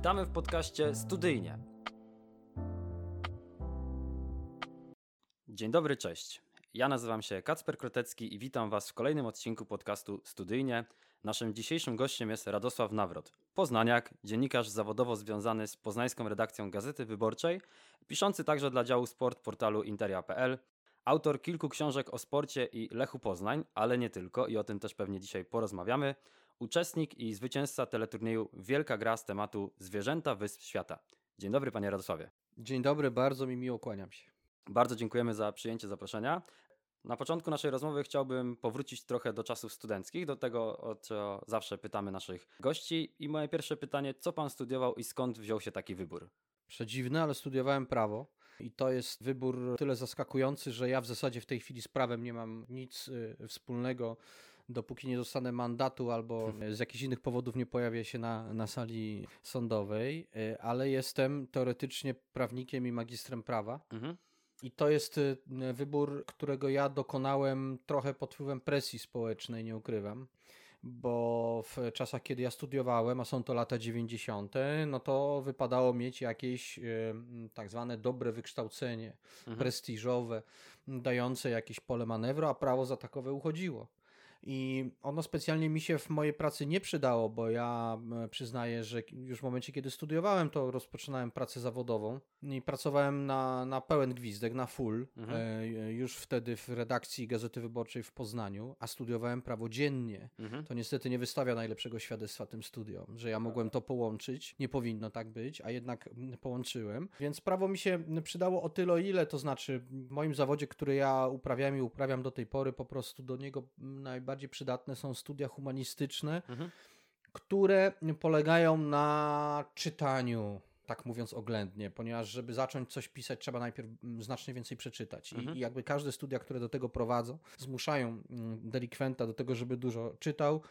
Witamy w podcaście Studyjnie. Dzień dobry, cześć. Ja nazywam się Kacper Krotecki i witam Was w kolejnym odcinku podcastu Studyjnie. Naszym dzisiejszym gościem jest Radosław Nawrot, poznaniak, dziennikarz zawodowo związany z poznańską redakcją Gazety Wyborczej, piszący także dla działu sport portalu interia.pl, autor kilku książek o sporcie i Lechu Poznań, ale nie tylko i o tym też pewnie dzisiaj porozmawiamy, uczestnik i zwycięzca teleturnieju Wielka Gra z tematu Zwierzęta Wysp Świata. Dzień dobry panie Radosławie. Dzień dobry, bardzo mi miło, kłaniam się. Bardzo dziękujemy za przyjęcie zaproszenia. Na początku naszej rozmowy chciałbym powrócić trochę do czasów studenckich, do tego, o co zawsze pytamy naszych gości. I moje pierwsze pytanie, co pan studiował i skąd wziął się taki wybór? Przedziwne, ale studiowałem prawo. I to jest wybór tyle zaskakujący, że ja w zasadzie w tej chwili z prawem nie mam nic y, wspólnego, dopóki nie dostanę mandatu albo z jakichś innych powodów nie pojawię się na, na sali sądowej, y, ale jestem teoretycznie prawnikiem i magistrem prawa. Mhm. I to jest y, wybór, którego ja dokonałem trochę pod wpływem presji społecznej, nie ukrywam bo w czasach, kiedy ja studiowałem, a są to lata 90., no to wypadało mieć jakieś y, tak zwane dobre wykształcenie, mhm. prestiżowe, dające jakieś pole manewru, a prawo za takowe uchodziło. I ono specjalnie mi się w mojej pracy nie przydało, bo ja przyznaję, że już w momencie, kiedy studiowałem, to rozpoczynałem pracę zawodową i pracowałem na, na pełen gwizdek, na full, mhm. e, już wtedy w redakcji Gazety Wyborczej w Poznaniu, a studiowałem prawo dziennie. Mhm. To niestety nie wystawia najlepszego świadectwa tym studiom, że ja mogłem to połączyć. Nie powinno tak być, a jednak połączyłem. Więc prawo mi się przydało o tyle, o ile, to znaczy w moim zawodzie, który ja uprawiam i uprawiam do tej pory, po prostu do niego najbardziej najbardziej przydatne są studia humanistyczne, mhm. które polegają na czytaniu tak mówiąc oględnie, ponieważ żeby zacząć coś pisać, trzeba najpierw mm, znacznie więcej przeczytać. Mhm. I, jakby każde studia, które do tego prowadzą, zmuszają mm, delikwenta do tego, żeby dużo czytał,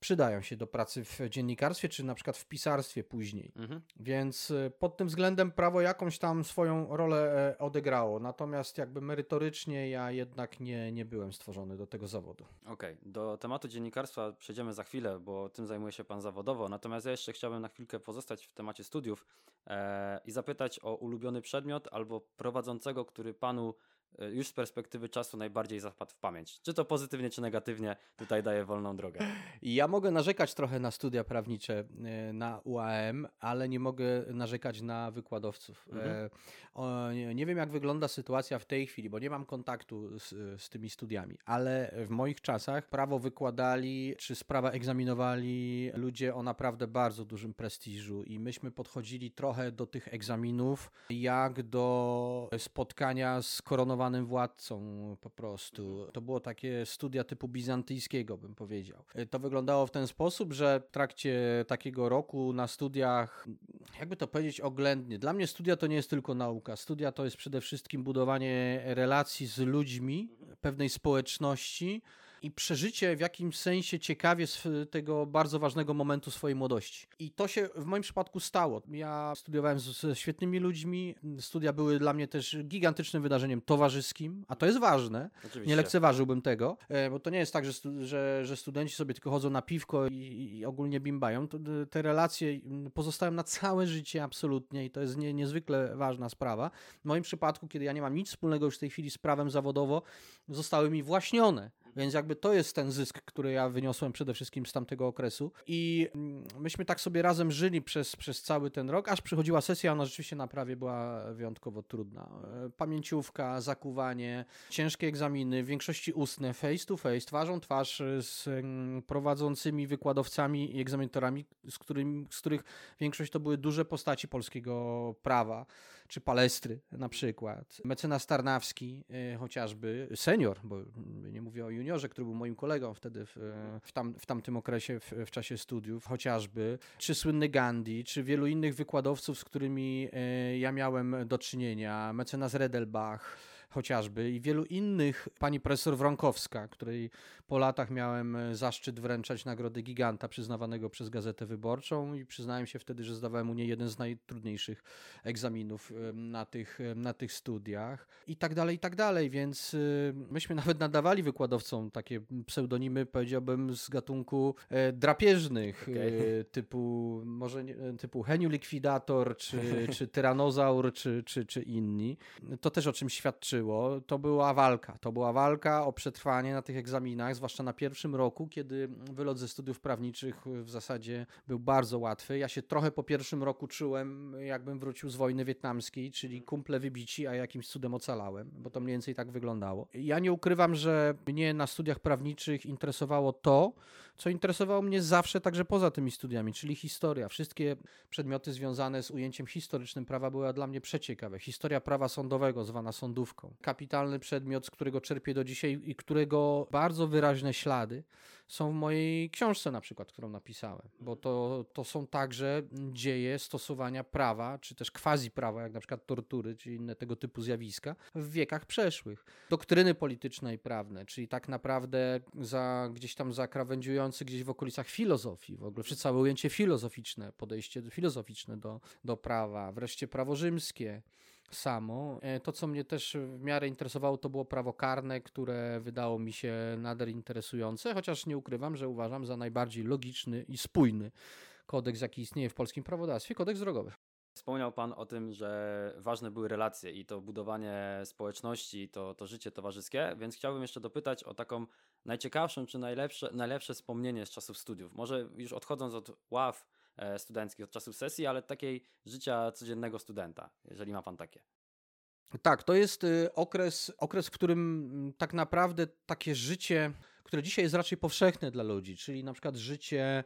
przydają się do pracy w dziennikarstwie, czy na przykład w pisarstwie później. Mhm. Więc y, pod tym względem prawo jakąś tam swoją rolę e, odegrało. Natomiast jakby merytorycznie ja jednak nie, nie byłem stworzony do tego zawodu. Okej, okay. do tematu dziennikarstwa przejdziemy za chwilę, bo tym zajmuje się Pan zawodowo. Natomiast ja jeszcze chciałbym na chwilkę pozostać w temacie studiów e, i zapytać o ulubiony przedmiot albo prowadzącego, który Panu E, już z perspektywy czasu najbardziej zapadł w pamięć? Czy to pozytywnie, czy negatywnie tutaj daje wolną drogę? Ja mogę narzekać trochę na studia prawnicze e, na UAM, ale nie mogę narzekać na wykładowców. Mhm. E, nie wiem, jak wygląda sytuacja w tej chwili, bo nie mam kontaktu z, z tymi studiami, ale w moich czasach prawo wykładali, czy sprawa egzaminowali ludzie o naprawdę bardzo dużym prestiżu i myśmy podchodzili trochę do tych egzaminów jak do spotkania z władcą po prostu. To było takie studia typu bizantyjskiego, bym powiedział. To wyglądało w ten sposób, że w trakcie takiego roku na studiach, jakby to powiedzieć oględnie, dla mnie studia to nie jest tylko nauka. Studia to jest przede wszystkim budowanie relacji z ludźmi, pewnej społeczności, i przeżycie w jakimś sensie ciekawie z tego bardzo ważnego momentu swojej młodości. I to się w moim przypadku stało. Ja studiowałem ze świetnymi ludźmi. Studia były dla mnie też gigantycznym wydarzeniem towarzyskim, a to jest ważne. Oczywiście. Nie lekceważyłbym tego, e, bo to nie jest tak, że, że, że studenci sobie tylko chodzą na piwko i, i ogólnie bimbają. Te relacje pozostają na całe życie absolutnie i to jest nie, niezwykle ważna sprawa. W moim przypadku, kiedy ja nie mam nic wspólnego już w tej chwili z prawem zawodowo, zostały mi właśnione więc jakby to jest ten zysk, który ja wyniosłem przede wszystkim z tamtego okresu. I mm, myśmy tak sobie razem żyli przez, przez cały ten rok, aż przychodziła sesja, ona rzeczywiście na prawie była wyjątkowo trudna. E, pamięciówka, zakuwanie, ciężkie egzaminy, w większości ustne, face to face, twarzą twarz z mm, prowadzącymi wykładowcami i egzaminatorami, z, którym, z których większość to były duże postaci polskiego prawa czy Palestry na przykład. Mecenas Tarnawski y, chociażby, senior, bo nie mówię o juniorze, który był moim kolegą wtedy w, w, tam, w tamtym okresie, w, w czasie studiów, chociażby, czy słynny Gandhi, czy wielu innych wykładowców, z którymi y, ja miałem do czynienia, mecenas Redelbach, chociażby i wielu innych, pani profesor Wronkowska, której po latach miałem e, zaszczyt wręczać nagrody Giganta przyznawanego przez Gazetę Wyborczą i przyznałem się wtedy, że zdawałem u niej jeden z najtrudniejszych egzaminów na tych, na tych studiach i tak dalej, i tak dalej, więc myśmy nawet nadawali wykładowcom takie pseudonimy, powiedziałbym, z gatunku e, drapieżnych, okay. typu może typu Heniu Likwidator, czy, czy Tyranozaur, czy, czy, czy inni. To też o czym To była walka. To była walka o przetrwanie na tych egzaminach, zwłaszcza na pierwszym roku, kiedy wylot ze studiów prawniczych w zasadzie był bardzo łatwy. Ja się trochę po pierwszym roku czułem, jakbym wrócił z wojny wietnamskiej, czyli kumple wybici, a jakimś cudem ocalałem, bo to mniej więcej tak wyglądało. Ja nie ukrywam, że mnie na studiach prawniczych interesowało to, co interesowało mnie zawsze także poza tymi studiami, czyli historia. Wszystkie przedmioty związane z ujęciem historycznym prawa były dla mnie przeciekawe. Historia prawa sądowego, zwana sądówką. Kapitalny przedmiot, z którego czerpię do dzisiaj i którego bardzo wyraźne ślady są w mojej książce na przykład, którą napisałem, bo to, to są także dzieje stosowania prawa, czy też quasi prawa, jak na przykład tortury, czy inne tego typu zjawiska w wiekach przeszłych. Doktryny polityczne i prawne, czyli tak naprawdę za, gdzieś tam zakrawędziujący gdzieś w okolicach filozofii, w ogóle całe ujęcie filozoficzne, podejście filozoficzne do, do prawa, wreszcie prawo rzymskie, samo. E, to, co mnie też w miarę interesowało, to było prawo karne, które wydało mi się nader interesujące, chociaż nie ukrywam, że uważam za najbardziej logiczny i spójny kodeks, jaki istnieje w polskim prawodawstwie, kodeks drogowy. Wspomniał Pan o tym, że ważne były relacje i to budowanie społeczności, to, to życie towarzyskie, więc chciałbym jeszcze dopytać o taką najciekawszą czy najlepsze, najlepsze wspomnienie z czasów studiów. Może już odchodząc od ław studenckich od czasów sesji, ale takiej życia codziennego studenta, jeżeli ma pan takie. Tak, to jest y, okres, okres, w którym mm, tak naprawdę takie życie, które dzisiaj jest raczej powszechne dla ludzi, czyli na przykład życie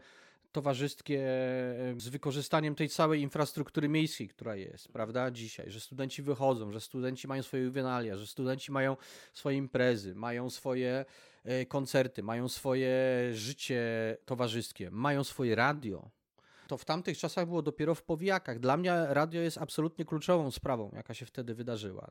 towarzyskie e, z wykorzystaniem tej całej infrastruktury miejskiej, która jest, prawda, dzisiaj, że studenci wychodzą, że studenci mają swoje juwenalia, że studenci mają swoje imprezy, mają swoje e, koncerty, mają swoje życie towarzyskie, mają swoje radio, to w tamtych czasach było dopiero w powijakach. Dla mnie radio jest absolutnie kluczową sprawą, jaka się wtedy wydarzyła.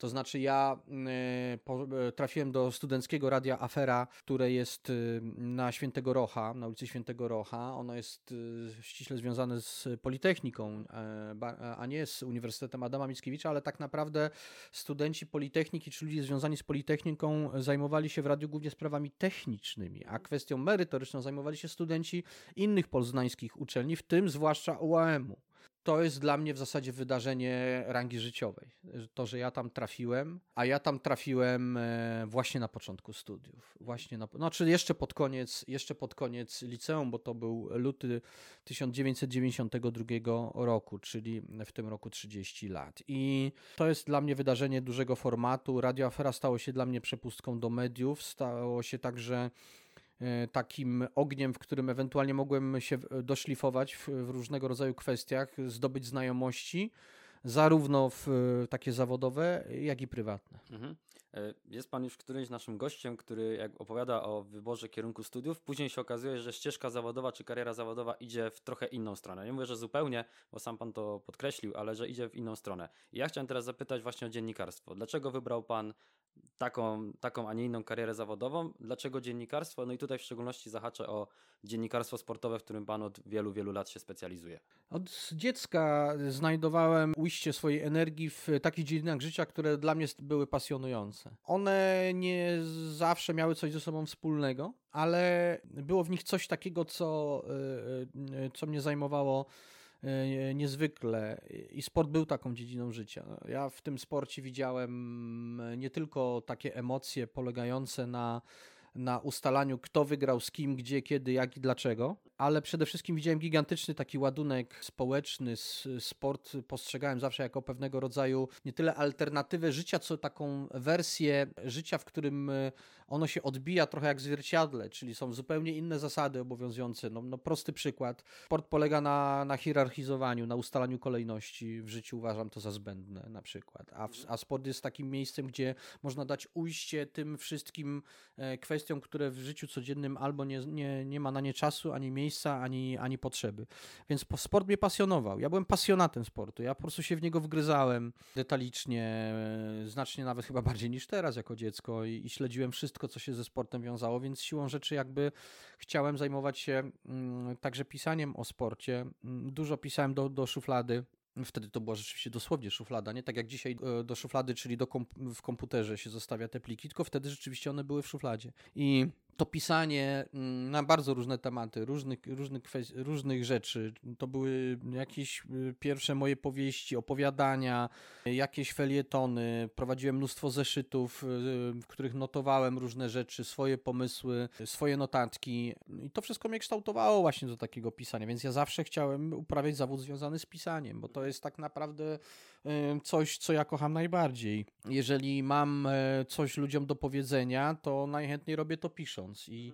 To znaczy ja y, y, trafiłem do studenckiego radia Afera, które jest y, na Świętego Rocha, na ulicy Świętego Rocha. Ono jest ściśle związane z Politechniką, a nie z Uniwersytetem Adama Mickiewicza, ale tak naprawdę studenci Politechniki, czy ludzie związani z Politechniką zajmowali się w radiu głównie sprawami technicznymi, a kwestią merytoryczną zajmowali się studenci innych poznańskich uczelni, w tym zwłaszcza UAM-u to jest dla mnie w zasadzie wydarzenie rangi życiowej. To, że ja tam trafiłem, a ja tam trafiłem e, właśnie na początku studiów. Właśnie na, znaczy jeszcze pod koniec, jeszcze pod koniec liceum, bo to był luty 1992 roku, czyli w tym roku 30 lat. I to jest dla mnie wydarzenie dużego formatu. Radio Afera stało się dla mnie przepustką do mediów, stało się także takim ogniem, w którym ewentualnie mogłem się doszlifować w, w różnego rodzaju kwestiach, zdobyć znajomości, zarówno w takie zawodowe, jak i prywatne. Mhm. E, jest Pan już którymś naszym gościem, który jak opowiada o wyborze kierunku studiów, później się okazuje, że ścieżka zawodowa czy kariera zawodowa idzie w trochę inną stronę. Nie mówię, że zupełnie, bo sam Pan to podkreślił, ale że idzie w inną stronę. I ja chciałem teraz zapytać właśnie o dziennikarstwo. Dlaczego wybrał Pan taką, taką, a nie inną karierę zawodową. Dlaczego dziennikarstwo? No i tutaj w szczególności zahaczę o dziennikarstwo sportowe, w którym Pan od wielu, wielu lat się specjalizuje. Od dziecka znajdowałem ujście swojej energii w takich dziedzinach życia, które dla mnie były pasjonujące. One nie zawsze miały coś ze sobą wspólnego, ale było w nich coś takiego, co, e, e, co mnie zajmowało niezwykle i sport był taką dziedziną życia. Ja w tym sporcie widziałem nie tylko takie emocje polegające na, na ustalaniu, kto wygrał z kim, gdzie, kiedy, jak i dlaczego, ale przede wszystkim widziałem gigantyczny taki ładunek społeczny. Sport postrzegałem zawsze jako pewnego rodzaju nie tyle alternatywę życia, co taką wersję życia, w którym e, ono się odbija trochę jak zwierciadle, czyli są zupełnie inne zasady obowiązujące. No, no prosty przykład. Sport polega na, na hierarchizowaniu, na ustalaniu kolejności. W życiu uważam to za zbędne na przykład. A, a sport jest takim miejscem, gdzie można dać ujście tym wszystkim e, kwestiom, które w życiu codziennym albo nie, nie, nie ma na nie czasu, ani miejsca, ani, ani potrzeby. Więc sport mnie pasjonował. Ja byłem pasjonatem sportu. Ja po prostu się w niego wgryzałem detalicznie, znacznie nawet chyba bardziej niż teraz jako dziecko i, i śledziłem wszystko, co się ze sportem wiązało, więc siłą rzeczy jakby chciałem zajmować się mm, także pisaniem o sporcie. Mm, dużo pisałem do, do szuflady Wtedy to była rzeczywiście dosłownie szuflada, nie tak jak dzisiaj e, do szuflady, czyli do komp w komputerze się zostawia te pliki, tylko wtedy rzeczywiście one były w szufladzie. I to pisanie mm, na bardzo różne tematy, różnych, różnych, różnych rzeczy. To były jakieś y, pierwsze moje powieści, opowiadania, jakieś felietony. Prowadziłem mnóstwo zeszytów, y, w których notowałem różne rzeczy, swoje pomysły, swoje notatki. I to wszystko mnie kształtowało właśnie do takiego pisania, więc ja zawsze chciałem uprawiać zawód związany z pisaniem, bo to jest tak naprawdę coś, co ja kocham najbardziej. Jeżeli mam e, coś ludziom do powiedzenia, to najchętniej robię to pisząc i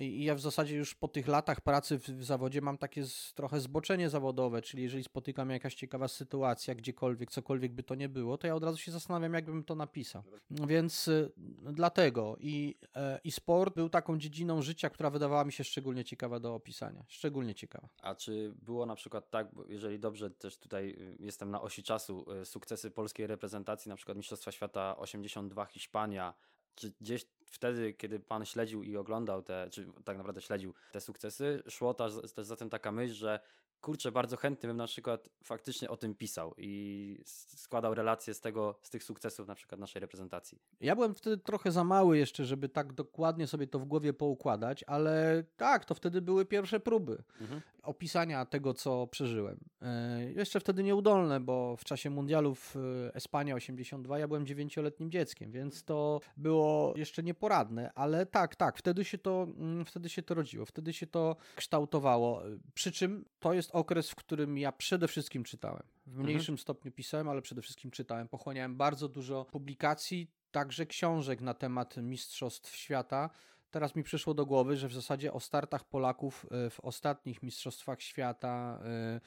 i ja w zasadzie już po tych latach pracy w, w zawodzie mam takie z, trochę zboczenie zawodowe, czyli jeżeli spotykam mnie jakaś ciekawa sytuacja, gdziekolwiek, cokolwiek by to nie było, to ja od razu się zastanawiam, jakbym to napisał. Więc y, dlatego i, y, i sport był taką dziedziną życia, która wydawała mi się szczególnie ciekawa do opisania. Szczególnie ciekawa. A czy było na przykład tak, jeżeli dobrze też tutaj y, jestem na osi czasu, y, sukcesy polskiej reprezentacji, na przykład Mistrzostwa Świata 82 Hiszpania, czy gdzieś wtedy, kiedy pan śledził i oglądał te, czy tak naprawdę śledził te sukcesy, szło też, też za tym taka myśl, że kurczę, bardzo chętnie bym na przykład faktycznie o tym pisał i składał relacje z tego, z tych sukcesów na przykład naszej reprezentacji. Ja byłem wtedy trochę za mały jeszcze, żeby tak dokładnie sobie to w głowie poukładać, ale tak, to wtedy były pierwsze próby mhm. opisania tego, co przeżyłem. E, jeszcze wtedy nieudolne, bo w czasie mundialu w e, Espania 82 ja byłem dziewięcioletnim dzieckiem, więc to było jeszcze nieporadne, ale tak, tak, wtedy się to, mm, wtedy się to rodziło, wtedy się to kształtowało. Przy czym to jest okres, w którym ja przede wszystkim czytałem. W mhm. mniejszym mhm. stopniu pisałem, ale przede wszystkim czytałem. Pochłaniałem bardzo dużo publikacji, także książek na temat Mistrzostw Świata. Teraz mi przyszło do głowy, że w zasadzie o startach Polaków e, w ostatnich Mistrzostwach Świata e,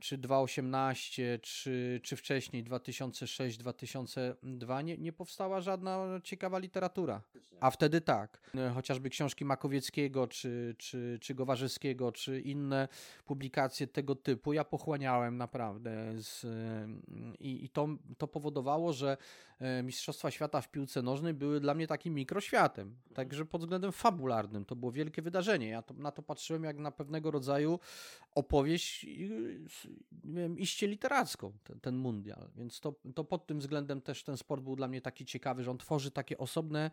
czy 2.18, czy, czy wcześniej 2006-2002 nie, nie powstała żadna ciekawa literatura. A wtedy tak. Chociażby książki Makowieckiego, czy, czy, czy Gowarzyskiego, czy inne publikacje tego typu ja pochłaniałem naprawdę. Z, I i to, to powodowało, że e, Mistrzostwa Świata w piłce nożnej były dla mnie takim mikroświatem. Także pod względem fabularnym to było wielkie wydarzenie. Ja to, na to patrzyłem jak na pewnego rodzaju opowieść wiem, iście literacką, ten, ten mundial. Więc to, to pod tym względem też ten sport był dla mnie taki ciekawy, że on tworzy takie osobne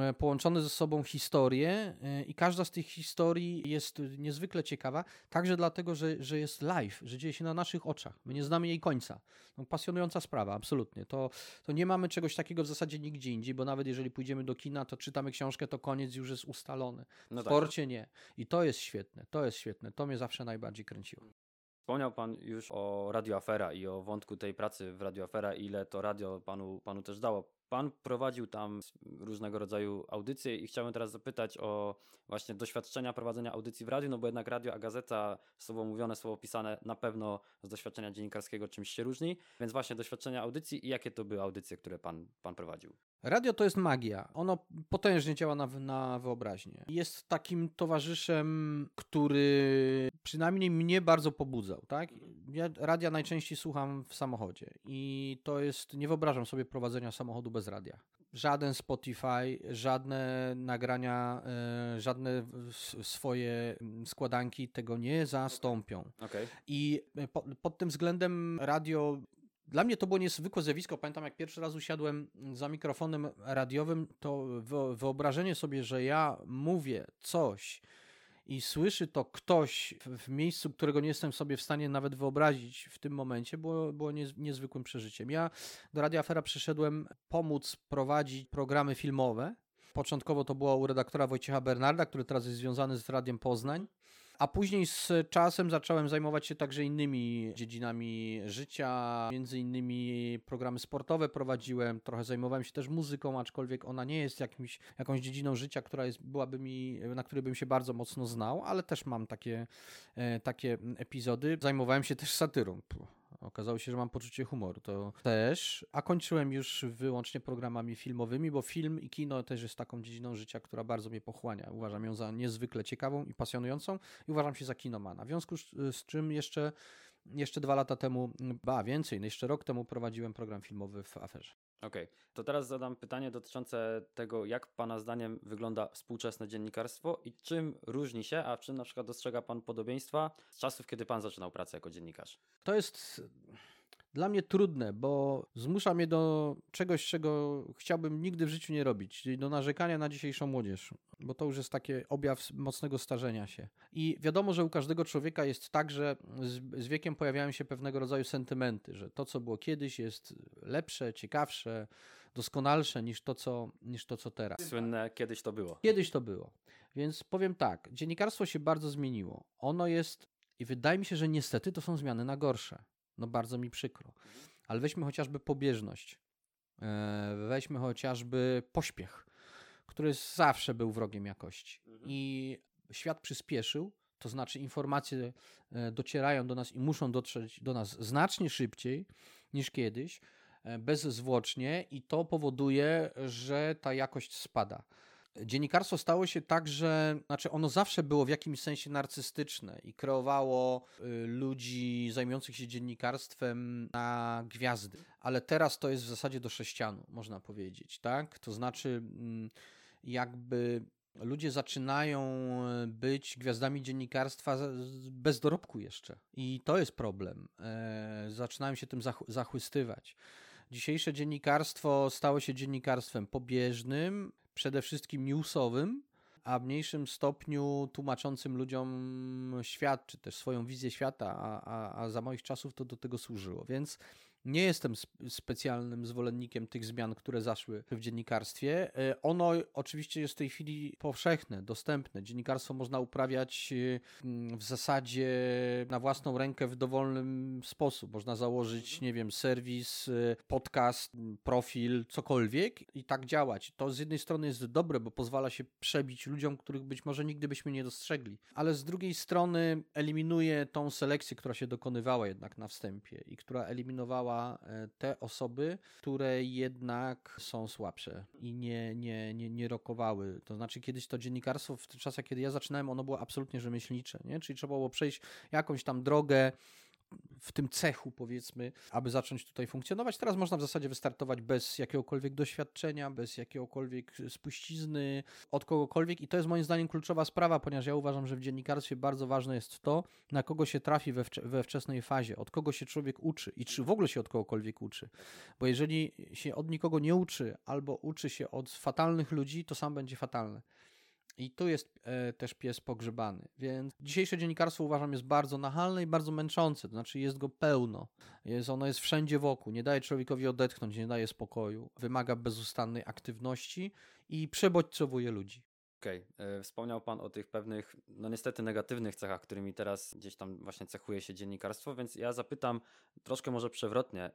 E, połączone ze sobą historie e, i każda z tych historii jest niezwykle ciekawa, także dlatego, że, że jest live, że dzieje się na naszych oczach. My nie znamy jej końca. No, pasjonująca sprawa, absolutnie. To, to nie mamy czegoś takiego w zasadzie nigdzie indziej, bo nawet jeżeli pójdziemy do kina, to czytamy książkę, to koniec już jest ustalony. No w tak. sporcie nie. I to jest świetne, to jest świetne. To mnie zawsze najbardziej kręciło. Wspomniał Pan już o Radio Afera i o wątku tej pracy w Radio Afera, ile to radio Panu, panu też dało. Pan prowadził tam różnego rodzaju audycje i chciałbym teraz zapytać o właśnie doświadczenia prowadzenia audycji w radiu, no bo jednak radio a gazeta, słowo mówione, słowo pisane na pewno z doświadczenia dziennikarskiego czymś się różni, więc właśnie doświadczenia audycji i jakie to były audycje, które Pan, pan prowadził? Radio to jest magia. Ono potężnie działa na, na wyobraźnię. Jest takim towarzyszem, który przynajmniej mnie bardzo pobudzał. Tak? Ja radia najczęściej słucham w samochodzie i to jest, nie wyobrażam sobie prowadzenia samochodu bez radia. Żaden Spotify, żadne nagrania, e, żadne swoje składanki tego nie zastąpią. Okay. I po, pod tym względem radio dla mnie to było niezwykłe zjawisko. Pamiętam, jak pierwszy raz usiadłem za mikrofonem radiowym, to wyobrażenie sobie, że ja mówię coś i słyszy to ktoś w miejscu, którego nie jestem sobie w stanie nawet wyobrazić w tym momencie, było, było niezwykłym przeżyciem. Ja do Radia Afera przyszedłem pomóc prowadzić programy filmowe. Początkowo to było u redaktora Wojciecha Bernarda, który teraz jest związany z Radiem Poznań. A później z czasem zacząłem zajmować się także innymi dziedzinami życia, między innymi programy sportowe prowadziłem, trochę zajmowałem się też muzyką, aczkolwiek ona nie jest jakimś, jakąś dziedziną życia, która jest, byłaby mi, na której bym się bardzo mocno znał, ale też mam takie, e, takie epizody. Zajmowałem się też satyrą Okazało się, że mam poczucie humoru. To też. A kończyłem już wyłącznie programami filmowymi, bo film i kino też jest taką dziedziną życia, która bardzo mnie pochłania. Uważam ją za niezwykle ciekawą i pasjonującą i uważam się za kinomana. W związku z, czym jeszcze jeszcze dwa lata temu, ba więcej, no jeszcze rok temu prowadziłem program filmowy w aferze. Okej, okay. to teraz zadam pytanie dotyczące tego, jak Pana zdaniem wygląda współczesne dziennikarstwo i czym różni się, a czym na przykład dostrzega Pan podobieństwa z czasów, kiedy Pan zaczynał pracę jako dziennikarz? To jest dla mnie trudne, bo zmusza mnie do czegoś, czego chciałbym nigdy w życiu nie robić, czyli do narzekania na dzisiejszą młodzież, bo to już jest taki objaw mocnego starzenia się. I wiadomo, że u każdego człowieka jest tak, że z, z wiekiem pojawiają się pewnego rodzaju sentymenty, że to, co było kiedyś, jest lepsze, ciekawsze, doskonalsze niż to, co, niż to, co teraz. Słynne kiedyś to było. Kiedyś to było. Więc powiem tak, dziennikarstwo się bardzo zmieniło. Ono jest, i wydaje mi się, że niestety to są zmiany na gorsze. No bardzo mi przykro. Ale weźmy chociażby pobieżność. E, weźmy chociażby pośpiech, który zawsze był wrogiem jakości. Mhm. I świat przyspieszył, to znaczy informacje e, docierają do nas i muszą dotrzeć do nas znacznie szybciej niż kiedyś, e, bezzwłocznie, i to powoduje, że ta jakość spada dziennikarstwo stało się tak, że znaczy ono zawsze było w jakimś sensie narcystyczne i kreowało y, ludzi zajmujących się dziennikarstwem na gwiazdy. Ale teraz to jest w zasadzie do sześcianu, można powiedzieć, tak? To znaczy mm, jakby ludzie zaczynają y, być gwiazdami dziennikarstwa bez dorobku jeszcze. I to jest problem. E, zaczynają się tym zachwystywać. Dzisiejsze dziennikarstwo stało się dziennikarstwem pobieżnym, przede wszystkim newsowym, a w mniejszym stopniu tłumaczącym ludziom świat, czy też swoją wizję świata, a, a, a za moich czasów to do tego służyło. Więc nie jestem specjalnym zwolennikiem tych zmian, które zaszły w dziennikarstwie. E, ono oczywiście jest w tej chwili powszechne, dostępne. Dziennikarstwo można uprawiać e, w zasadzie na własną rękę w dowolnym sposób. Można założyć, nie wiem, serwis, e, podcast, profil, cokolwiek i tak działać. To z jednej strony jest dobre, bo pozwala się przebić ludziom, których być może nigdy byśmy nie dostrzegli, ale z drugiej strony eliminuje tą selekcję, która się dokonywała jednak na wstępie i która eliminowała E, te osoby, które jednak są słabsze i nie, nie, nie, nie rokowały. To znaczy kiedyś to dziennikarstwo w czasach, kiedy ja zaczynałem, ono było absolutnie rzemieślnicze, nie? czyli trzeba było przejść jakąś tam drogę, w tym cechu, powiedzmy, aby zacząć tutaj funkcjonować. Teraz można w zasadzie wystartować bez jakiegokolwiek doświadczenia, bez jakiegokolwiek spuścizny, od kogokolwiek i to jest moim zdaniem kluczowa sprawa, ponieważ ja uważam, że w dziennikarstwie bardzo ważne jest to, na kogo się trafi we, we wczesnej fazie, od kogo się człowiek uczy i czy w ogóle się od kogokolwiek uczy. Bo jeżeli się od nikogo nie uczy, albo uczy się od fatalnych ludzi, to sam będzie fatalny. I tu jest e, też pies pogrzebany. Więc dzisiejsze dziennikarstwo uważam jest bardzo nachalne i bardzo męczące. To znaczy jest go pełno. Jest, ono jest wszędzie wokół. Nie daje człowiekowi odetchnąć, nie daje spokoju. Wymaga bezustannej aktywności i przebodźcowuje ludzi. Okej, okay. wspomniał Pan o tych pewnych, no niestety negatywnych cechach, którymi teraz gdzieś tam właśnie cechuje się dziennikarstwo, więc ja zapytam troszkę może przewrotnie,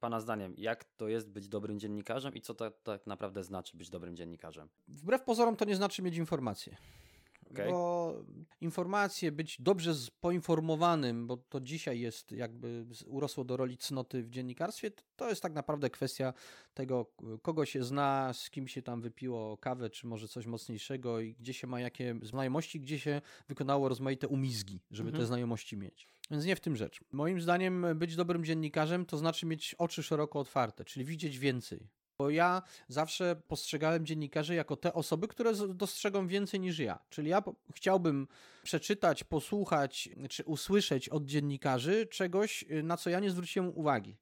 Pana zdaniem, jak to jest być dobrym dziennikarzem i co to tak naprawdę znaczy być dobrym dziennikarzem? Wbrew pozorom to nie znaczy mieć informacje. Okay. Bo informacje, być dobrze poinformowanym, bo to dzisiaj jest jakby urosło do roli cnoty w dziennikarstwie, to jest tak naprawdę kwestia tego, kogo się zna, z kim się tam wypiło kawę, czy może coś mocniejszego i gdzie się ma jakie znajomości, gdzie się wykonało rozmaite umizgi, żeby mhm. te znajomości mieć. Więc nie w tym rzecz. Moim zdaniem być dobrym dziennikarzem to znaczy mieć oczy szeroko otwarte, czyli widzieć więcej. Bo ja zawsze postrzegałem dziennikarzy jako te osoby, które dostrzegą więcej niż ja. Czyli ja chciałbym przeczytać, posłuchać czy usłyszeć od dziennikarzy czegoś, y, na co ja nie zwróciłem uwagi.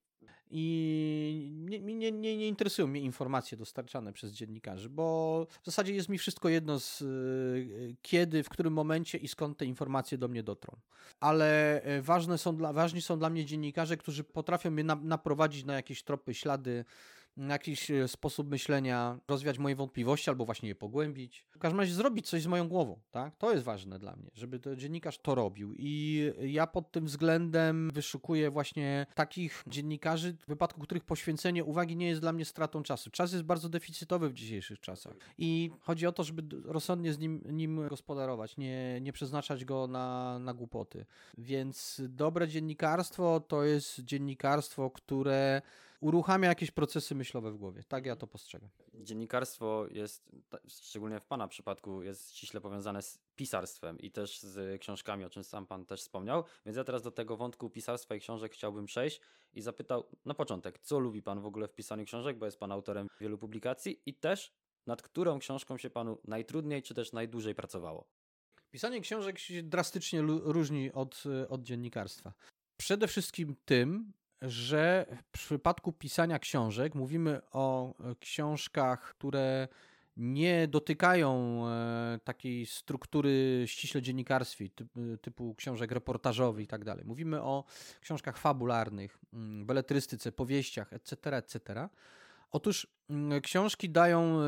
I nie, nie, nie, nie, interesują mnie informacje dostarczane przez dziennikarzy, bo w zasadzie jest mi wszystko jedno z y, kiedy, w którym momencie i skąd te informacje do mnie dotrą. Ale y, ważne są dla, ważni są dla mnie dziennikarze, którzy potrafią mnie na, naprowadzić na jakieś tropy, ślady jakiś e, sposób myślenia rozwiać moje wątpliwości albo właśnie je pogłębić. W każdym razie zrobić coś z moją głową, tak? To jest ważne dla mnie, żeby to dziennikarz to robił i ja pod tym względem wyszukuję właśnie takich dziennikarzy, w wypadku których poświęcenie uwagi nie jest dla mnie stratą czasu. Czas jest bardzo deficytowy w dzisiejszych czasach i chodzi o to, żeby rozsądnie z nim, nim gospodarować, nie, nie przeznaczać go na, na głupoty. Więc dobre dziennikarstwo to jest dziennikarstwo, które uruchamia jakieś procesy myślowe w głowie. Tak ja to postrzegam. Dziennikarstwo jest, szczególnie w Pana przypadku, jest ściśle powiązane z pisarstwem i też z książkami, o czym sam Pan też wspomniał. Więc ja teraz do tego wątku pisarstwa i książek chciałbym przejść i zapytał na początek, co lubi Pan w ogóle w pisaniu książek, bo jest Pan autorem wielu publikacji i też nad którą książką się Panu najtrudniej czy też najdłużej pracowało? Pisanie książek się drastycznie różni od, od dziennikarstwa. Przede wszystkim tym, że w przypadku pisania książek mówimy o e, książkach, które nie dotykają e, takiej struktury ściśle dziennikarstwie, typu książek reportażowych i tak dalej. Mówimy o książkach fabularnych, mm, beletrystyce, powieściach, etc., etc. Otóż mm, książki dają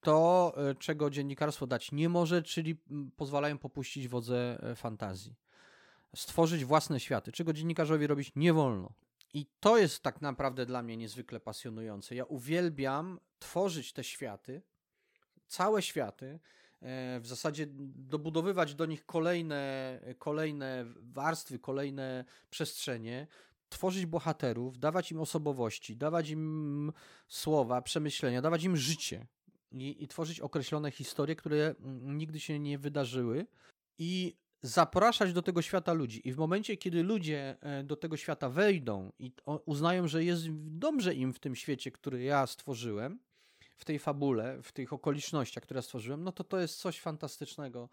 to, e, czego dziennikarstwo dać nie może, czyli mm, pozwalają popuścić wodze fantazji. Stworzyć własne światy, czego dziennikarzowi robić nie wolno. I to jest tak naprawdę dla mnie niezwykle pasjonujące. Ja uwielbiam tworzyć te światy, całe światy, e, w zasadzie dobudowywać do nich kolejne, kolejne warstwy, kolejne przestrzenie, tworzyć bohaterów, dawać im osobowości, dawać im słowa, przemyślenia, dawać im życie i, i tworzyć określone historie, które nigdy się nie wydarzyły. I zapraszać do tego świata ludzi. I w momencie, kiedy ludzie e, do tego świata wejdą i uznają, że jest dobrze im w tym świecie, który ja stworzyłem, w tej fabule, w tych okolicznościach, które ja stworzyłem, no to to jest coś fantastycznego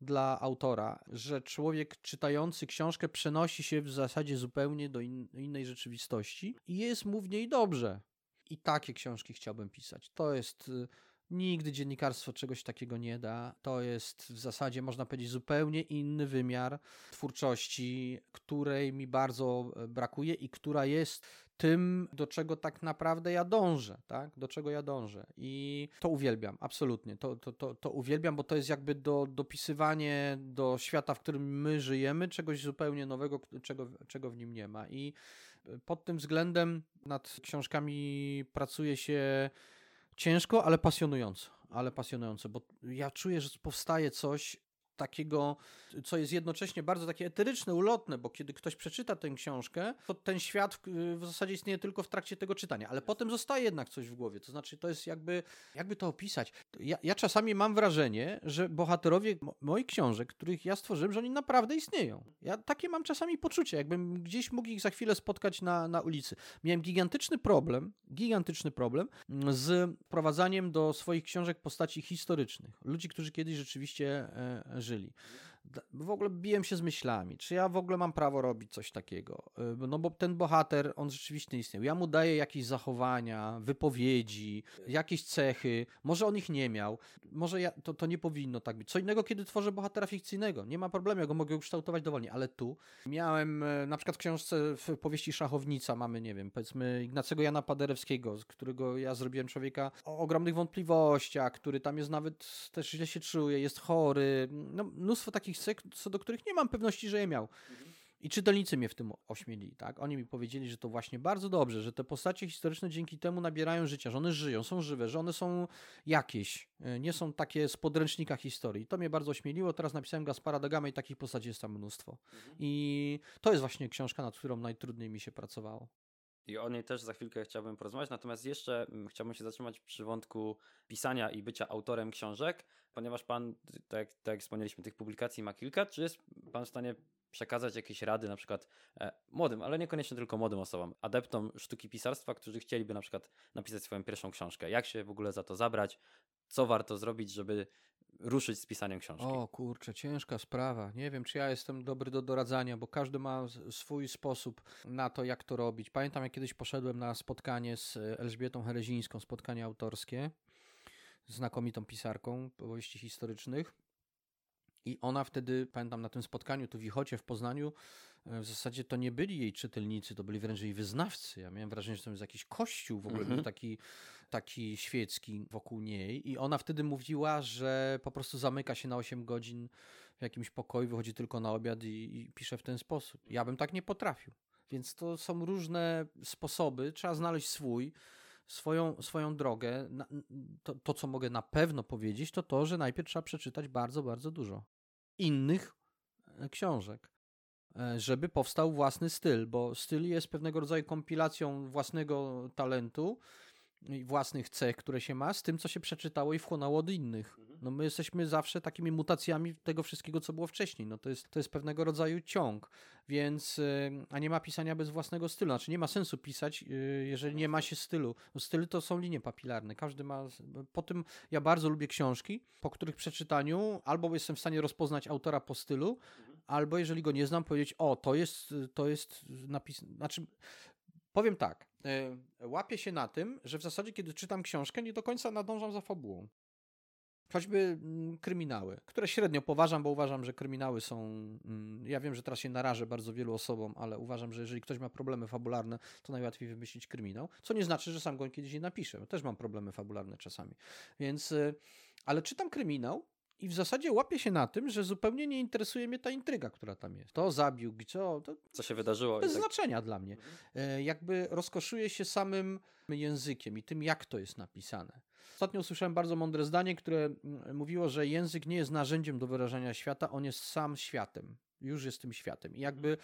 dla autora, że człowiek czytający książkę przenosi się w zasadzie zupełnie do in innej rzeczywistości i jest mu w niej dobrze. I takie książki chciałbym pisać. To jest y, Nigdy dziennikarstwo czegoś takiego nie da. To jest w zasadzie, można powiedzieć, zupełnie inny wymiar twórczości, której mi bardzo e, brakuje i która jest tym, do czego tak naprawdę ja dążę, tak? Do czego ja dążę. I to uwielbiam, absolutnie. To, to, to, to uwielbiam, bo to jest jakby do, dopisywanie do świata, w którym my żyjemy, czegoś zupełnie nowego, czego, czego w nim nie ma. I e, pod tym względem nad książkami pracuje się ciężko, ale pasjonująco. Ale pasjonująco, bo ja czuję, że powstaje coś takiego, co jest jednocześnie bardzo takie eteryczne, ulotne, bo kiedy ktoś przeczyta tę książkę, to ten świat w, zasadzie istnieje tylko w trakcie tego czytania, ale potem zostaje jednak coś w głowie. To znaczy, to jest jakby, jakby to opisać. Ja, ja czasami mam wrażenie, że bohaterowie moich książek, których ja stworzyłem, że oni naprawdę istnieją. Ja takie mam czasami poczucie, jakbym gdzieś mógł ich za chwilę spotkać na, na ulicy. Miałem gigantyczny problem, gigantyczny problem z prowadzaniem do swoich książek postaci historycznych. Ludzi, którzy kiedyś rzeczywiście e, żyli przeżyli. Mhm w ogóle biłem się z myślami, czy ja w ogóle mam prawo robić coś takiego. Y, no bo ten bohater, on rzeczywiście istniał. Ja mu daję jakieś zachowania, wypowiedzi, jakieś cechy. Może on ich nie miał. Może ja, to, to nie powinno tak być. Co innego, kiedy tworzę bohatera fikcyjnego. Nie ma problemu, ja go mogę ukształtować dowolnie. Ale tu miałem y, na przykład w książce w powieści Szachownica mamy, nie wiem, powiedzmy Ignacego Jana Paderewskiego, z którego ja zrobiłem człowieka o ogromnych wątpliwościach, który tam jest nawet też źle się czuje, jest chory. No, mnóstwo takich co do których nie mam pewności, że je miał. I czytelnicy mnie w tym ośmielili, tak? Oni mi powiedzieli, że to właśnie bardzo dobrze, że te postacie historyczne dzięki temu nabierają życia, że one żyją, są żywe, że one są jakieś, e, nie są takie z podręcznika historii. To mnie bardzo ośmieliło. Teraz napisałem Gaspara Dagama i takich postaci jest tam mnóstwo. Mhm. I to jest właśnie książka, nad którą najtrudniej mi się pracowało. I o niej też za chwilkę chciałbym porozmawiać, natomiast jeszcze mm, chciałbym się zatrzymać przy wątku pisania i bycia autorem książek, ponieważ pan, tak, tak jak wspomnieliśmy, tych publikacji ma kilka. Czy jest pan w stanie przekazać jakieś rady na przykład e, młodym, ale niekoniecznie tylko młodym osobom, adeptom sztuki pisarstwa, którzy chcieliby na przykład napisać swoją pierwszą książkę? Jak się w ogóle za to zabrać? Co warto zrobić, żeby ruszyć z pisaniem książki? O kurczę, ciężka sprawa. Nie wiem, czy ja jestem dobry do doradzania, bo każdy ma swój sposób na to, jak to robić. Pamiętam, jak kiedyś poszedłem na spotkanie z Elżbietą Herezińską, spotkanie autorskie, znakomitą pisarką powieści historycznych. I ona wtedy, pamiętam na tym spotkaniu tu w Ichocie w Poznaniu, w zasadzie to nie byli jej czytelnicy, to byli wręcz jej wyznawcy. Ja miałem wrażenie, że to jest jakiś kościół w ogóle mhm. taki, taki świecki wokół niej. I ona wtedy mówiła, że po prostu zamyka się na 8 godzin w jakimś pokoju, wychodzi tylko na obiad i, i pisze w ten sposób. Ja bym tak nie potrafił. Więc to są różne sposoby, trzeba znaleźć swój swoją, swoją drogę. To, to, co mogę na pewno powiedzieć, to to, że najpierw trzeba przeczytać bardzo, bardzo dużo innych e, książek, e, żeby powstał własny styl, bo styl jest pewnego rodzaju kompilacją własnego talentu własnych cech, które się ma, z tym, co się przeczytało i wchłonęło od innych. Mhm. No my jesteśmy zawsze takimi mutacjami tego wszystkiego, co było wcześniej. No to jest, to jest pewnego rodzaju ciąg, więc, y, a nie ma pisania bez własnego stylu. Znaczy nie ma sensu pisać, y, jeżeli nie ma się stylu. Styl to są linie papilarne. Każdy ma, po tym ja bardzo lubię książki, po których przeczytaniu albo jestem w stanie rozpoznać autora po stylu, mhm. albo jeżeli go nie znam, powiedzieć, o, to jest, to jest napis, znaczy Powiem tak, e, łapię się na tym, że w zasadzie, kiedy czytam książkę, nie do końca nadążam za fabułą. Choćby mm, kryminały, które średnio poważam, bo uważam, że kryminały są. Mm, ja wiem, że teraz się narażę bardzo wielu osobom, ale uważam, że jeżeli ktoś ma problemy fabularne, to najłatwiej wymyślić kryminał. Co nie znaczy, że sam go kiedyś nie napiszę. Też mam problemy fabularne czasami. Więc. E, ale czytam kryminał i w zasadzie łapię się na tym, że zupełnie nie interesuje mnie ta intryga, która tam jest. To zabił, co. To, co się wydarzyło. Bez tak... znaczenia dla mnie. Mhm. E, jakby rozkoszuję się samym językiem i tym, jak to jest napisane. Ostatnio usłyszałem bardzo mądre zdanie, które mówiło, że język nie jest narzędziem do wyrażania świata, on jest sam światem. Już jest tym światem. I jakby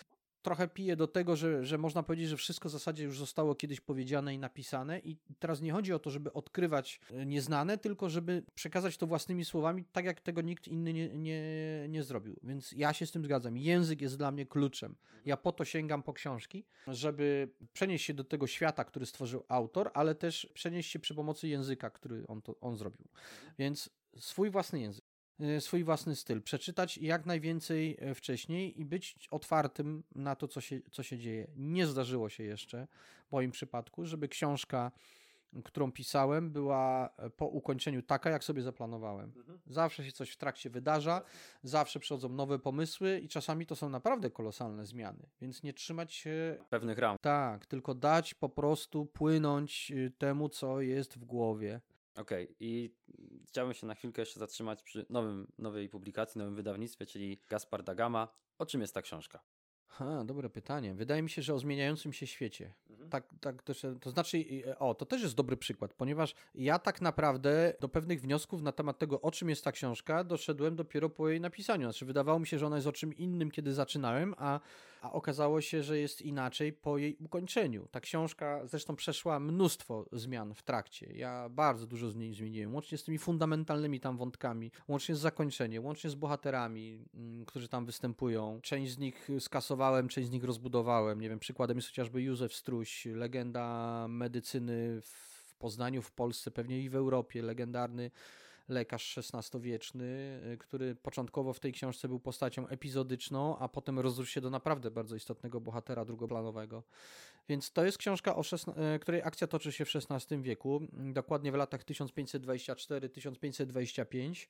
trochę pije do tego, że, że można powiedzieć, że wszystko w zasadzie już zostało kiedyś powiedziane i napisane i teraz nie chodzi o to, żeby odkrywać e, nieznane, tylko żeby przekazać to własnymi słowami, tak jak tego nikt inny nie, nie, nie zrobił. Więc ja się z tym zgadzam. Język jest dla mnie kluczem. Ja po to sięgam po książki, żeby przenieść się do tego świata, który stworzył autor, ale też przenieść się przy pomocy języka, który on, to, on zrobił. Więc swój własny język. Y, swój własny styl, przeczytać jak najwięcej e, wcześniej i być otwartym na to, co się, co się dzieje. Nie zdarzyło się jeszcze w moim przypadku, żeby książka, którą pisałem, była e, po ukończeniu taka, jak sobie zaplanowałem. Mhm. Zawsze się coś w trakcie wydarza, zawsze przychodzą nowe pomysły i czasami to są naprawdę kolosalne zmiany, więc nie trzymać się pewnych ram. Tak, tylko dać po prostu płynąć y, temu, co jest w głowie. Okej, okay. i chciałbym się na chwilkę jeszcze zatrzymać przy nowym, nowej publikacji, nowym wydawnictwie, czyli Gaspar Dagama. O czym jest ta książka? Ha, dobre pytanie. Wydaje mi się, że o zmieniającym się świecie. Mhm. Tak, tak to, to znaczy, o, to też jest dobry przykład, ponieważ ja tak naprawdę do pewnych wniosków na temat tego, o czym jest ta książka, doszedłem dopiero po jej napisaniu. Znaczy, wydawało mi się, że ona jest o czym innym, kiedy zaczynałem, a, a okazało się, że jest inaczej po jej ukończeniu. Ta książka zresztą przeszła mnóstwo zmian w trakcie. Ja bardzo dużo z niej zmieniłem, łącznie z tymi fundamentalnymi tam wątkami, łącznie z zakończeniem, łącznie z bohaterami, mm, którzy tam występują. Część z nich skasowałem, część z nich rozbudowałem. Nie wiem, przykładem jest chociażby Józef Struś, legenda medycyny w Poznaniu, w Polsce, pewnie i w Europie, legendarny lekarz XVI-wieczny, y, który początkowo w tej książce był postacią epizodyczną, a potem rozrósł się do naprawdę bardzo istotnego bohatera drugoplanowego. Więc to jest książka, o y, której akcja toczy się w XVI wieku, dokładnie w latach 1524-1525.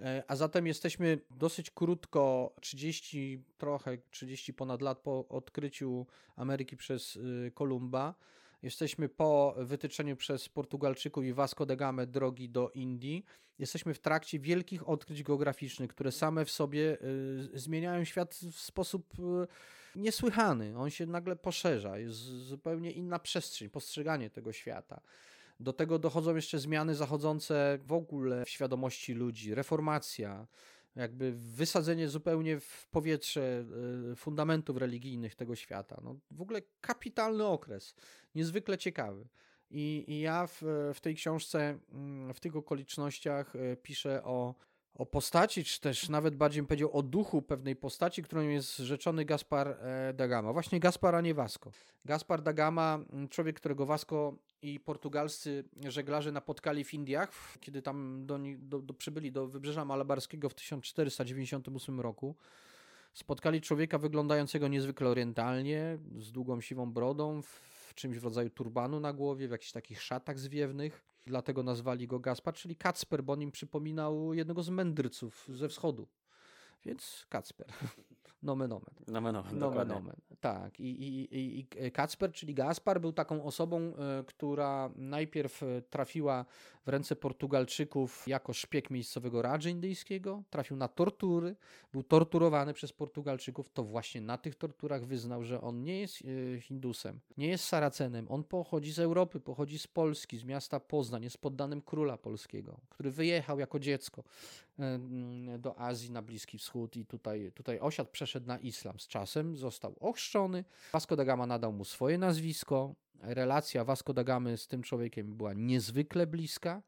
Y, a zatem jesteśmy dosyć krótko, 30 trochę, 30 ponad lat po odkryciu Ameryki przez Kolumba. Jesteśmy po wytyczeniu przez Portugalczyków i Vasco da Gama drogi do Indii. Jesteśmy w trakcie wielkich odkryć geograficznych, które same w sobie y, zmieniają świat w sposób y, niesłychany. On się nagle poszerza, jest zupełnie inna przestrzeń, postrzeganie tego świata. Do tego dochodzą jeszcze zmiany zachodzące w ogóle w świadomości ludzi, reformacja, jakby wysadzenie zupełnie w powietrze e, fundamentów religijnych tego świata. No, w ogóle kapitalny okres, niezwykle ciekawy. I, i ja w, w tej książce, mm, w tych okolicznościach e, piszę o, o postaci, czy też nawet bardziej bym powiedział o duchu pewnej postaci, którą jest rzeczony Gaspar e, da Gama. Właśnie Gaspar, a nie Vasco. Gaspar da Gama, człowiek, którego Vasco i portugalscy żeglarze napotkali w Indiach, kiedy tam do, do, do przybyli do wybrzeża malabarskiego w 1498 roku. Spotkali człowieka wyglądającego niezwykle orientalnie, z długą siwą brodą, w czymś w rodzaju turbanu na głowie, w jakichś takich szatach zwiewnych. Dlatego nazwali go Gaspar, czyli Kacper, bo nim przypominał jednego z mędrców ze wschodu. Więc Kacper. Nomen omen. Nomen omen, Nomen omen. Tak. I, i, i, Kacper, czyli Gaspar, był taką osobą, e, która najpierw e, trafiła w ręce Portugalczyków jako szpieg miejscowego Radży indyjskiego, trafił na tortury, był torturowany przez Portugalczyków. To właśnie na tych torturach wyznał, że on nie jest e, Hindusem, nie jest Saracenem. On pochodzi z Europy, pochodzi z Polski, z miasta Poznań, jest poddanym króla polskiego, który wyjechał jako dziecko do Azji, na Bliski Wschód i tutaj, tutaj osiadł, przeszedł na islam. Z czasem został ochrzczony. Vasco da Gama nadał mu swoje nazwisko. Relacja Vasco da Gamy z tym człowiekiem była niezwykle bliska.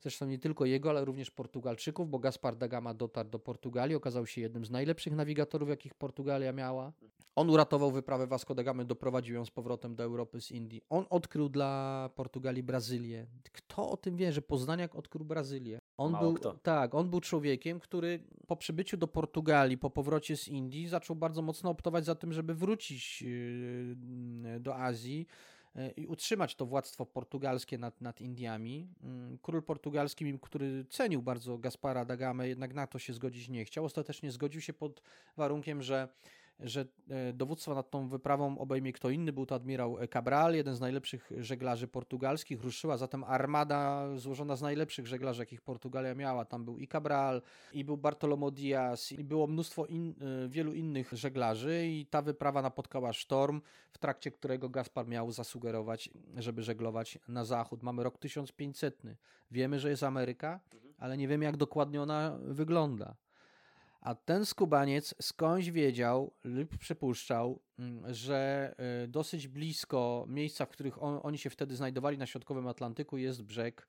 Zresztą nie tylko jego, ale również Portugalczyków, bo Gaspar da Gama dotarł do Portugalii, okazał się jednym z najlepszych nawigatorów, jakich Portugalia miała. On uratował wyprawę Vasco da Gamy, doprowadził ją z powrotem do Europy z Indii. On odkrył dla Portugalii Brazylię. Kto o tym wie, że Poznaniak odkrył Brazylię? On Mało był, kto. tak, on był człowiekiem, który po przybyciu do Portugalii, po powrocie z Indii, zaczął bardzo mocno optować za tym, żeby wrócić yy, do Azji i utrzymać to władztwo portugalskie nad, nad Indiami. Yy, Król portugalski, który cenił bardzo Gaspara da Gamę, jednak na to się zgodzić nie chciał. Ostatecznie zgodził się pod warunkiem, że że e, dowództwo nad tą wyprawą obejmie kto inny. Był to admirał Cabral, jeden z najlepszych żeglarzy portugalskich. Ruszyła zatem armada złożona z najlepszych żeglarzy, jakich Portugalia miała. Tam był i Cabral, i był Bartolomé Diaz, i było mnóstwo in, e, wielu innych żeglarzy i ta wyprawa napotkała sztorm, w trakcie którego Gaspar miał zasugerować, żeby żeglować na zachód. Mamy rok 1500. Wiemy, że jest Ameryka, ale nie wiemy, jak dokładnie ona wygląda. A ten skubaniec skądś wiedział lub przypuszczał, mm, że y, dosyć blisko miejsca, w których on, oni się wtedy znajdowali na środkowym Atlantyku, jest brzeg,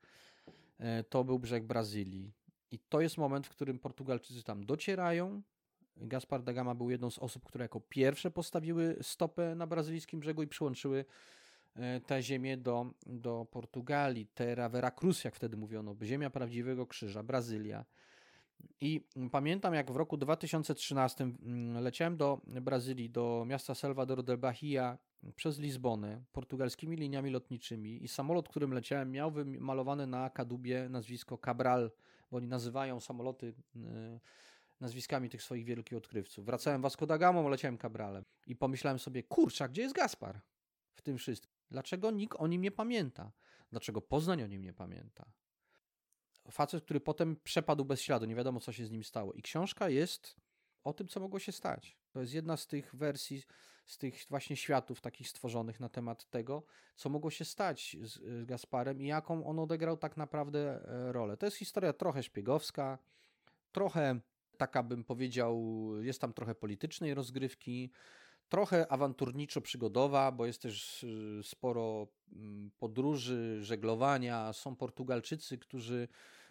y, to był brzeg Brazylii. I to jest moment, w którym Portugalczycy tam docierają. Gaspar da Gama był jedną z osób, które jako pierwsze postawiły stopę na brazylijskim brzegu i przyłączyły y, tę ziemię do, do Portugalii. Terra Veracruz, jak wtedy mówiono, ziemia prawdziwego krzyża, Brazylia. I pamiętam, jak w roku 2013 mm, leciałem do Brazylii, do miasta Salvador de Bahia przez Lizbonę, portugalskimi liniami lotniczymi i samolot, którym leciałem, miał wymalowane na kadłubie nazwisko Cabral, bo oni nazywają samoloty y, nazwiskami tych swoich wielkich odkrywców. Wracałem Vasco da Gamą, leciałem Cabralem i pomyślałem sobie, kurczę, gdzie jest Gaspar w tym wszystkim? Dlaczego nikt o nim nie pamięta? Dlaczego Poznań o nim nie pamięta? Facet, który potem przepadł bez śladu, nie wiadomo co się z nim stało. I książka jest o tym, co mogło się stać. To jest jedna z tych wersji, z tych właśnie światów takich stworzonych na temat tego, co mogło się stać z, Gasparem i jaką on odegrał tak naprawdę e, rolę. To jest historia trochę szpiegowska, trochę taka bym powiedział, jest tam trochę politycznej rozgrywki, trochę awanturniczo-przygodowa, bo jest też y, sporo mm, podróży, żeglowania. Są Portugalczycy, którzy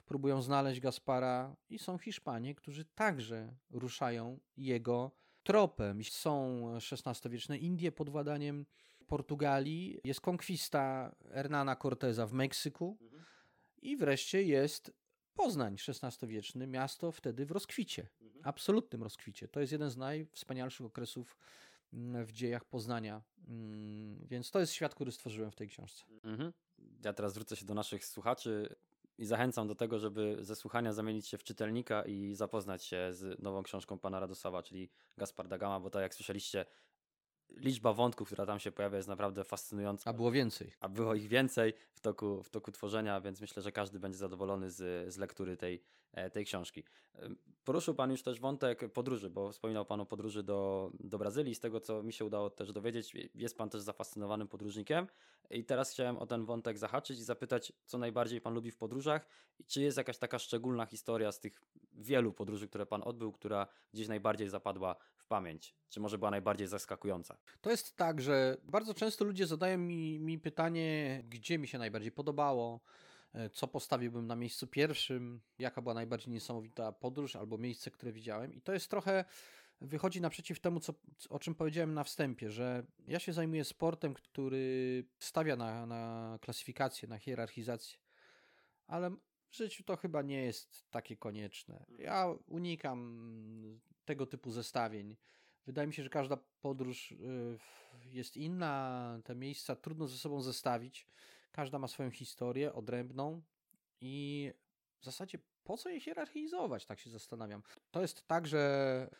próbują znaleźć Gaspara i są Hiszpanie, którzy także ruszają jego tropem. Są XVI-wieczne Indie pod władaniem Portugalii, jest konkwista Hernana Corteza w Meksyku i wreszcie jest Poznań, XVI-wieczny, miasto wtedy w rozkwicie, absolutnym rozkwicie. To jest jeden z najwspanialszych okresów w dziejach Poznania. Mm, Więc to jest świat, który stworzyłem w tej książce. Mhm. Ja teraz zwrócę się do naszych słuchaczy i zachęcam do tego, żeby ze słuchania zamienić się w czytelnika i zapoznać się z nową książką pana Radosława, czyli Gaspar Gama, bo tak jak słyszeliście, liczba wątków, która tam się pojawia, jest naprawdę fascynująca. A było więcej. A było ich więcej w toku, w toku tworzenia, więc myślę, że każdy będzie zadowolony z, z lektury tej, e, tej książki. Poruszył Pan już też wątek podróży, bo wspominał Pan o podróży do, do Brazylii. Z tego, co mi się udało też dowiedzieć, jest Pan też zafascynowanym podróżnikiem. I teraz chciałem o ten wątek zahaczyć i zapytać, co najbardziej Pan lubi w podróżach i czy jest jakaś taka szczególna historia z tych wielu podróży, które Pan odbył, która gdzieś najbardziej zapadła pamięć? Czy może była najbardziej zaskakująca? To jest tak, że bardzo często ludzie zadają mi, mi pytanie, gdzie mi się najbardziej podobało, e, co postawiłbym na miejscu pierwszym, jaka była najbardziej niesamowita podróż albo miejsce, które widziałem. I to jest trochę wychodzi naprzeciw temu, co, o czym powiedziałem na wstępie, że ja się zajmuję sportem, który stawia na, na klasyfikację, na hierarchizację, ale życiu to chyba nie jest takie konieczne. Ja unikam tego typu zestawień. Wydaje mi się, że każda podróż y, jest inna, te miejsca trudno ze sobą zestawić. Każda ma swoją historię odrębną i w zasadzie po co je hierarchizować, tak się zastanawiam. To jest tak, że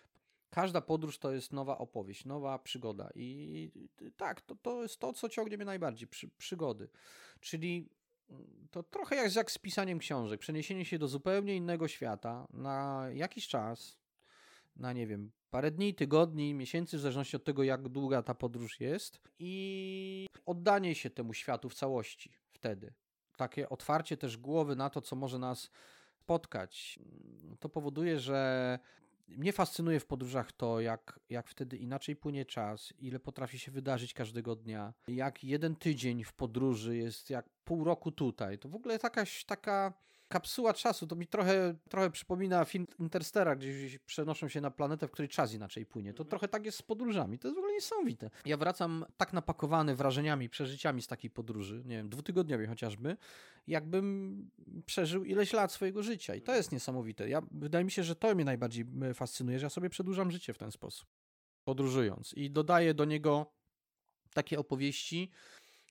każda podróż to jest nowa opowieść, nowa przygoda i tak, to, to jest to, co ciągnie mnie najbardziej, przy, przygody. Czyli to trochę jak, jak z pisaniem książek, przeniesienie się do zupełnie innego świata na jakiś czas, na nie wiem, parę dni, tygodni, miesięcy, w zależności od tego, jak długa ta podróż jest, i oddanie się temu światu w całości wtedy. Takie otwarcie też głowy na to, co może nas spotkać. To powoduje, że mnie fascynuje w podróżach to, jak, jak wtedy inaczej płynie czas, ile potrafi się wydarzyć każdego dnia, jak jeden tydzień w podróży jest jak pół roku tutaj. To w ogóle jakaś taka kapsuła czasu, to mi trochę, trochę przypomina film Interstellar, gdzie przenoszą się na planetę, w której czas inaczej płynie. To mhm. trochę tak jest z podróżami. To jest w ogóle niesamowite. Ja wracam tak napakowany wrażeniami, przeżyciami z takiej podróży, nie wiem, dwutygodniowej chociażby, jakbym przeżył ileś lat swojego życia. I to jest niesamowite. Ja, wydaje mi się, że to mnie najbardziej e, fascynuje, że ja sobie przedłużam życie w ten sposób, podróżując. I dodaję do niego takie opowieści,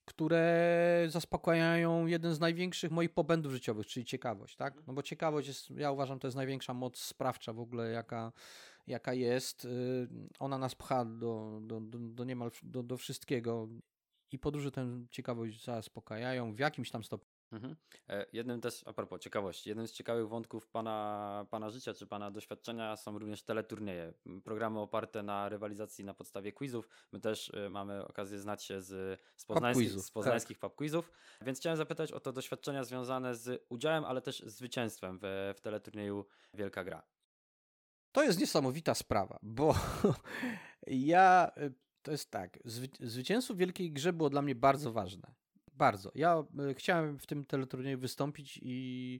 które zaspokajają jeden z największych moich pobędów życiowych, czyli ciekawość, tak? No bo ciekawość jest, ja uważam, to jest największa moc sprawcza w ogóle, jaka, jaka jest. Y, ona nas pcha do, do, do, do niemal do, do wszystkiego i podróże tę ciekawość zaspokajają w jakimś tam stopniu. Mhm. E, jednym też, a propos ciekawości, jednym z ciekawych wątków pana, pana życia czy pana doświadczenia są również teleturnieje. Programy oparte na rywalizacji na podstawie quizów. My też y, mamy okazję znać się z, z poznańskich, z poznańskich tak. pub quizów, więc chciałem zapytać o to doświadczenia związane z udziałem, ale też zwycięstwem w, w teleturnieju Wielka Gra. To jest niesamowita sprawa, bo ja, y, to jest tak, zwycięstwo w Wielkiej Grze było dla mnie bardzo ważne bardzo. Ja e, chciałem w tym teleturnieju wystąpić i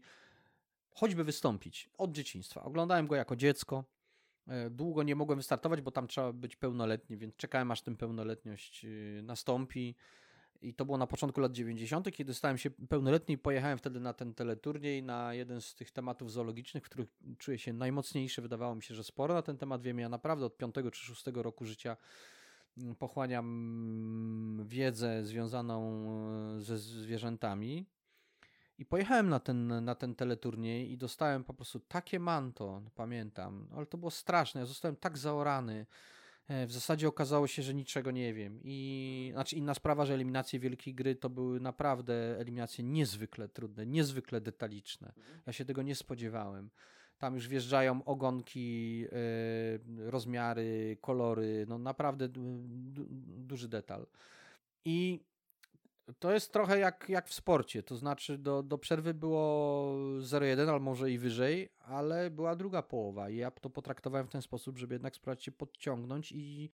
choćby wystąpić od dzieciństwa. Oglądałem go jako dziecko. E, długo nie mogłem wystartować, bo tam trzeba być pełnoletni, więc czekałem aż tę pełnoletność e, nastąpi. I to było na początku lat 90., kiedy stałem się pełnoletni i pojechałem wtedy na ten teleturniej, na jeden z tych tematów zoologicznych, w których czuję się najmocniejszy. Wydawało mi się, że sporo na ten temat wiem. Ja naprawdę od 5 czy 6 roku życia pochłaniam wiedzę związaną e, ze zwierzętami. I pojechałem na ten, na ten teleturniej i dostałem po prostu takie manto, pamiętam, ale to było straszne. Ja zostałem tak zaorany. E, w zasadzie okazało się, że niczego nie wiem. I znaczy inna sprawa, że eliminacje wielkiej gry to były naprawdę eliminacje niezwykle trudne, niezwykle detaliczne. Mhm. Ja się tego nie spodziewałem. Tam już wjeżdżają ogonki, yy, rozmiary, kolory, no naprawdę du duży detal. I to jest trochę jak, jak w sporcie, to znaczy do, do przerwy było 0-1, albo może i wyżej, ale była druga połowa i ja to potraktowałem w ten sposób, żeby jednak spróbować się podciągnąć i,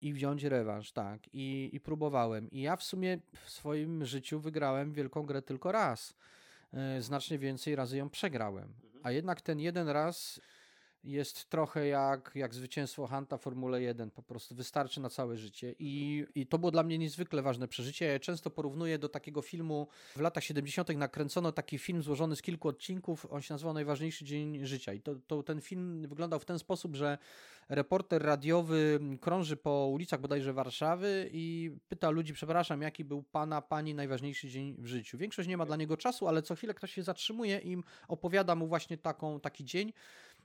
i wziąć rewanż, tak, i, i próbowałem. I ja w sumie w swoim życiu wygrałem wielką grę tylko raz. Yy, znacznie więcej razy ją przegrałem a jednak ten jeden raz jest trochę jak, jak zwycięstwo Hanta Formule 1, po prostu wystarczy na całe życie. I, I to było dla mnie niezwykle ważne przeżycie. Ja często porównuję do takiego filmu w latach 70. nakręcono taki film złożony z kilku odcinków, on się nazywał Najważniejszy Dzień Życia. I to, to ten film wyglądał w ten sposób, że reporter radiowy krąży po ulicach bodajże Warszawy i pyta ludzi, przepraszam, jaki był pana, pani najważniejszy dzień w życiu. Większość nie ma dla niego czasu, ale co chwilę ktoś się zatrzymuje i opowiada mu właśnie taką, taki dzień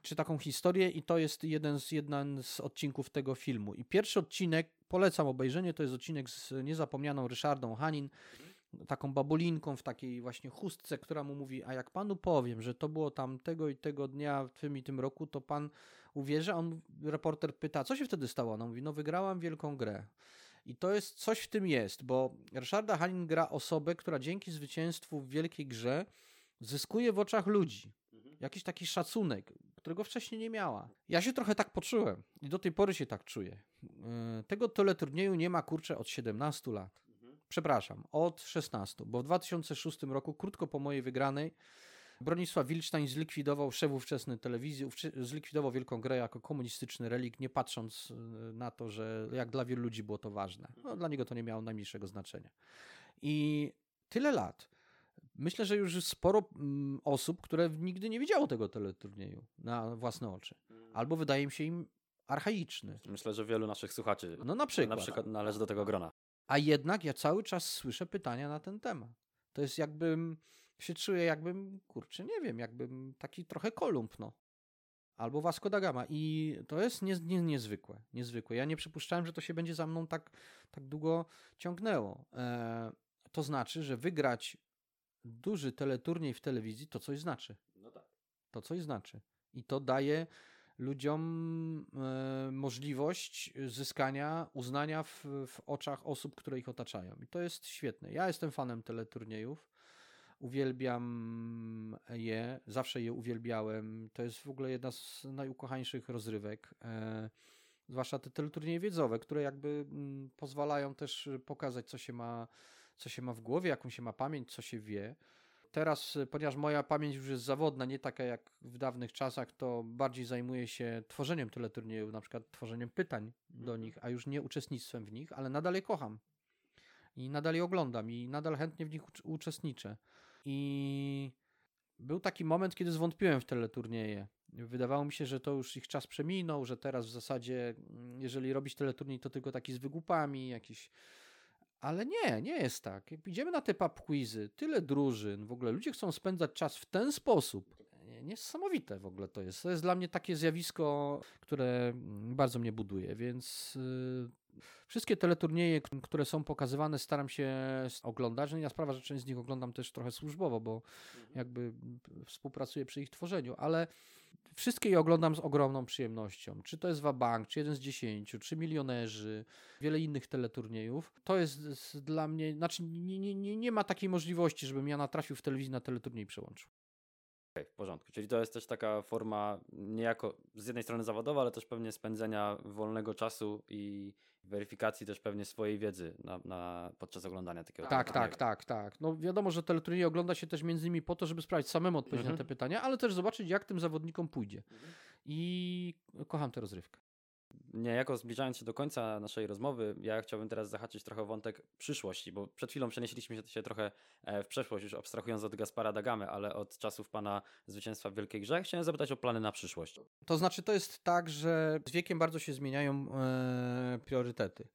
czy taką historię i to jest jeden z, jeden z odcinków tego filmu. I pierwszy odcinek, polecam obejrzenie, to jest odcinek z niezapomnianą Ryszardą Hanin, taką babulinką w takiej właśnie chustce, która mu mówi, a jak panu powiem, że to było tam tego i tego dnia w tym i tym roku, to pan uwierzy? On, reporter pyta, co się wtedy stało? Ona mówi, no wygrałam wielką grę. I to jest, coś w tym jest, bo Ryszarda Hanin gra osobę, która dzięki zwycięstwu w wielkiej grze zyskuje w oczach ludzi mhm. jakiś taki szacunek, którego wcześniej nie miała. Ja się trochę tak poczułem i do tej pory się tak czuję. E, tego teleturnieju nie ma kurczę od 17 lat. Mhm. Przepraszam, od 16, bo w 2006 roku, krótko po mojej wygranej, Bronisław Wilcztań zlikwidował szef ówczesnej telewizji, zlikwidował Wielką Grę jako komunistyczny relik, nie patrząc e, na to, że jak dla wielu ludzi było to ważne. No, dla niego to nie miało najmniejszego znaczenia. I tyle lat myślę, że już sporo mm, osób, które nigdy nie widziało tego teleturnieju na własne oczy. Mm. Albo wydaje mi się im archaiczny. Myślę, że wielu naszych słuchaczy no na przykład, na przykład należy do tego grona. A jednak ja cały czas słyszę pytania na ten temat. To jest jakbym się czuję jakbym, kurczę, nie wiem, jakbym taki trochę Kolumb, no. Albo Vasco da Gama. I to jest nie, nie, niezwykłe, niezwykłe. Ja nie przypuszczałem, że to się będzie za mną tak, tak długo ciągnęło. E, to znaczy, że wygrać duży teleturniej w telewizji to coś znaczy. No tak. To coś znaczy. I to daje ludziom e, możliwość zyskania uznania w, w oczach osób, które ich otaczają. I to jest świetne. Ja jestem fanem teleturniejów. Uwielbiam je, zawsze je uwielbiałem. To jest w ogóle jedna z najukochańszych rozrywek. E, zwłaszcza te teleturnieje wiedzowe, które jakby mm, pozwalają też pokazać, co się ma, co się ma w głowie, jaką się ma pamięć, co się wie. Teraz, ponieważ moja pamięć już jest zawodna, nie taka jak w dawnych czasach, to bardziej zajmuję się tworzeniem teleturniejów, na przykład tworzeniem pytań do Mhm. nich, a już nie uczestnictwem w nich, ale nadal je kocham. I nadal je oglądam i nadal chętnie w nich ucz- uczestniczę. I był taki moment, kiedy zwątpiłem w teleturnieje. Wydawało mi się, że to już ich czas przeminął, że teraz w zasadzie, mm, jeżeli robić teleturniej, to tylko taki z wygłupami, jakiś. Ale nie, nie jest tak. Idziemy na te pub quizy, tyle drużyn, w ogóle ludzie chcą spędzać czas w ten sposób. Nie- Niesamowite w ogóle to jest. To jest dla mnie takie zjawisko, które mm, bardzo mnie buduje, więc y, wszystkie teleturnieje, które są pokazywane, staram się oglądać. No i na sprawa, że część z nich oglądam też trochę służbowo, bo jakby mm, współpracuję przy ich tworzeniu, ale wszystkie je oglądam z ogromną przyjemnością. Czy to jest Wabank, czy jeden z dziesięciu, czy milionerzy, wiele innych teleturniejów. To jest dla mnie, znaczy nie, nie, nie, ma takiej możliwości, żebym ja natrafił w telewizji na teleturniej przełączył. Okej, w porządku. Czyli to jest też taka forma niejako z jednej strony zawodowa, ale też pewnie spędzenia wolnego czasu i weryfikacji też pewnie swojej wiedzy na, na, podczas oglądania takiego Tak, tak, tak, tak. No wiadomo, że teleturniej ogląda się też między innymi po to, żeby sprawdzić samemu odpowiedź Mhm. na te pytania, ale też zobaczyć, jak tym zawodnikom pójdzie. Mhm. I kocham tę rozrywkę. Niejako zbliżając się do końca naszej rozmowy, ja chciałbym teraz zahaczyć trochę wątek przyszłości, bo przed chwilą przenieśliśmy się- się trochę e, w przeszłość, już abstrahując od Gaspara Dagamy, ale od czasów pana zwycięstwa w Wielkiej Grze, chciałem zapytać o plany na przyszłość. To znaczy, to jest tak, że z wiekiem bardzo się zmieniają e, priorytety.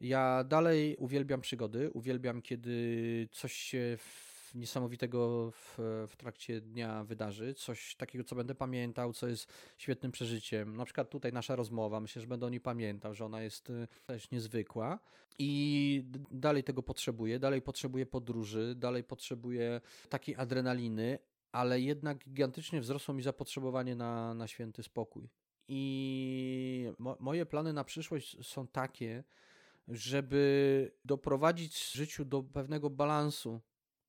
Ja dalej uwielbiam przygody, uwielbiam, kiedy coś się w, niesamowitego w, w trakcie dnia wydarzy, coś takiego, co będę pamiętał, co jest świetnym przeżyciem. Na przykład tutaj nasza rozmowa, myślę, że będę o niej pamiętał, że ona jest e, też niezwykła. I dalej tego potrzebuję, dalej potrzebuję podróży, dalej potrzebuję takiej adrenaliny, ale jednak gigantycznie wzrosło mi zapotrzebowanie na, na święty spokój. I mo moje plany na przyszłość są takie, żeby doprowadzić w życiu do pewnego balansu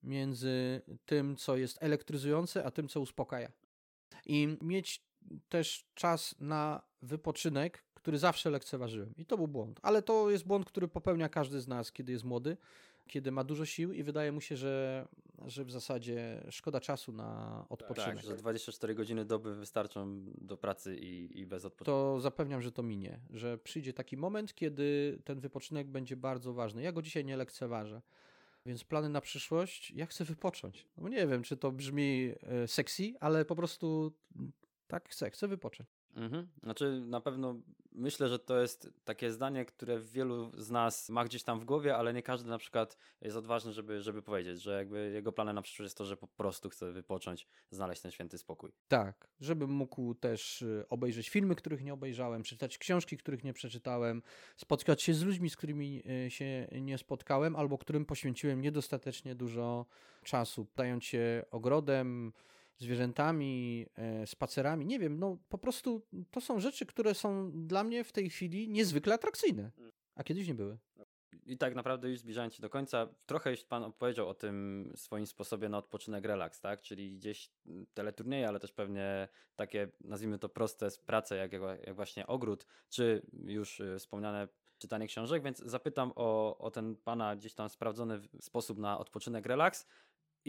między tym, co jest elektryzujące, a tym, co uspokaja. I mieć też czas na wypoczynek, który zawsze lekceważyłem. I to był błąd. Ale to jest błąd, który popełnia każdy z nas, kiedy jest młody, kiedy ma dużo sił i wydaje mu się, że, że w zasadzie szkoda czasu na odpoczynek. Tak, że 24 godziny doby wystarczą do pracy i, i bez odpoczynku. to zapewniam, że to minie, że przyjdzie taki moment, kiedy ten wypoczynek będzie bardzo ważny. Ja go dzisiaj nie lekceważę. Więc plany na przyszłość, ja chcę wypocząć. No nie wiem, czy to brzmi e, sexy, ale po prostu mm, tak chcę, chcę wypocząć. Mhm. Znaczy, na pewno myślę, że to jest takie zdanie, które wielu z nas ma gdzieś tam w głowie, ale nie każdy na przykład jest odważny, żeby, żeby powiedzieć, że jakby jego planem na przyszłość jest to, że po prostu chce wypocząć, znaleźć ten święty spokój. Tak, żebym mógł też e, obejrzeć filmy, których nie obejrzałem, czytać książki, których nie przeczytałem, spotkać się z ludźmi, z którymi e, się nie spotkałem, albo którym poświęciłem niedostatecznie dużo czasu, dając się ogrodem, zwierzętami, e, spacerami. Nie wiem, no po prostu to są rzeczy, które są dla mnie w tej chwili niezwykle atrakcyjne, a kiedyś nie były. I tak naprawdę już zbliżając się do końca, trochę już Pan opowiedział o tym swoim sposobie na odpoczynek, relaks, tak? Czyli gdzieś mm, teleturnieje, ale też pewnie takie, nazwijmy to proste prace, jak, jak jak właśnie ogród, czy już y, wspomniane czytanie książek, więc zapytam o, o ten Pana gdzieś tam sprawdzony sposób na odpoczynek, relaks.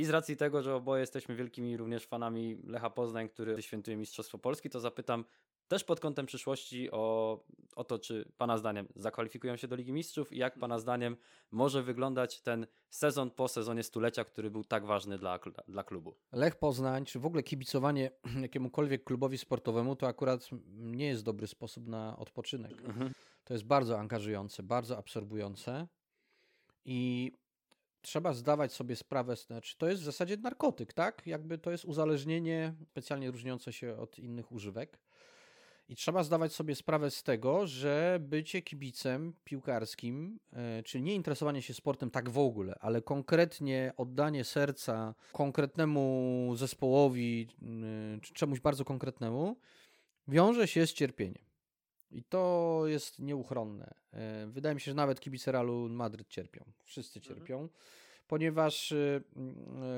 I z racji tego, że oboje jesteśmy wielkimi również fanami Lecha Poznań, który świętuje Mistrzostwo Polski, to zapytam też pod kątem przyszłości o, o to, czy Pana zdaniem zakwalifikują się do Ligi Mistrzów i jak Pana zdaniem może wyglądać ten sezon po sezonie stulecia, który był tak ważny dla, dla klubu. Lech Poznań, czy w ogóle kibicowanie jakiemukolwiek klubowi sportowemu, to akurat nie jest dobry sposób na odpoczynek. Mhm. To jest bardzo angażujące, bardzo absorbujące. I trzeba zdawać sobie sprawę, znaczy to jest w zasadzie narkotyk, tak? Jakby to jest uzależnienie specjalnie różniące się od innych używek. I trzeba zdawać sobie sprawę z tego, że bycie kibicem piłkarskim, e, czyli nie interesowanie się sportem tak w ogóle, ale konkretnie oddanie serca konkretnemu zespołowi e, czy czemuś bardzo konkretnemu, wiąże się z cierpieniem. I to jest nieuchronne. E, wydaje mi się, że nawet kibice Realu Madryt cierpią. Wszyscy mhm. cierpią, mhm. ponieważ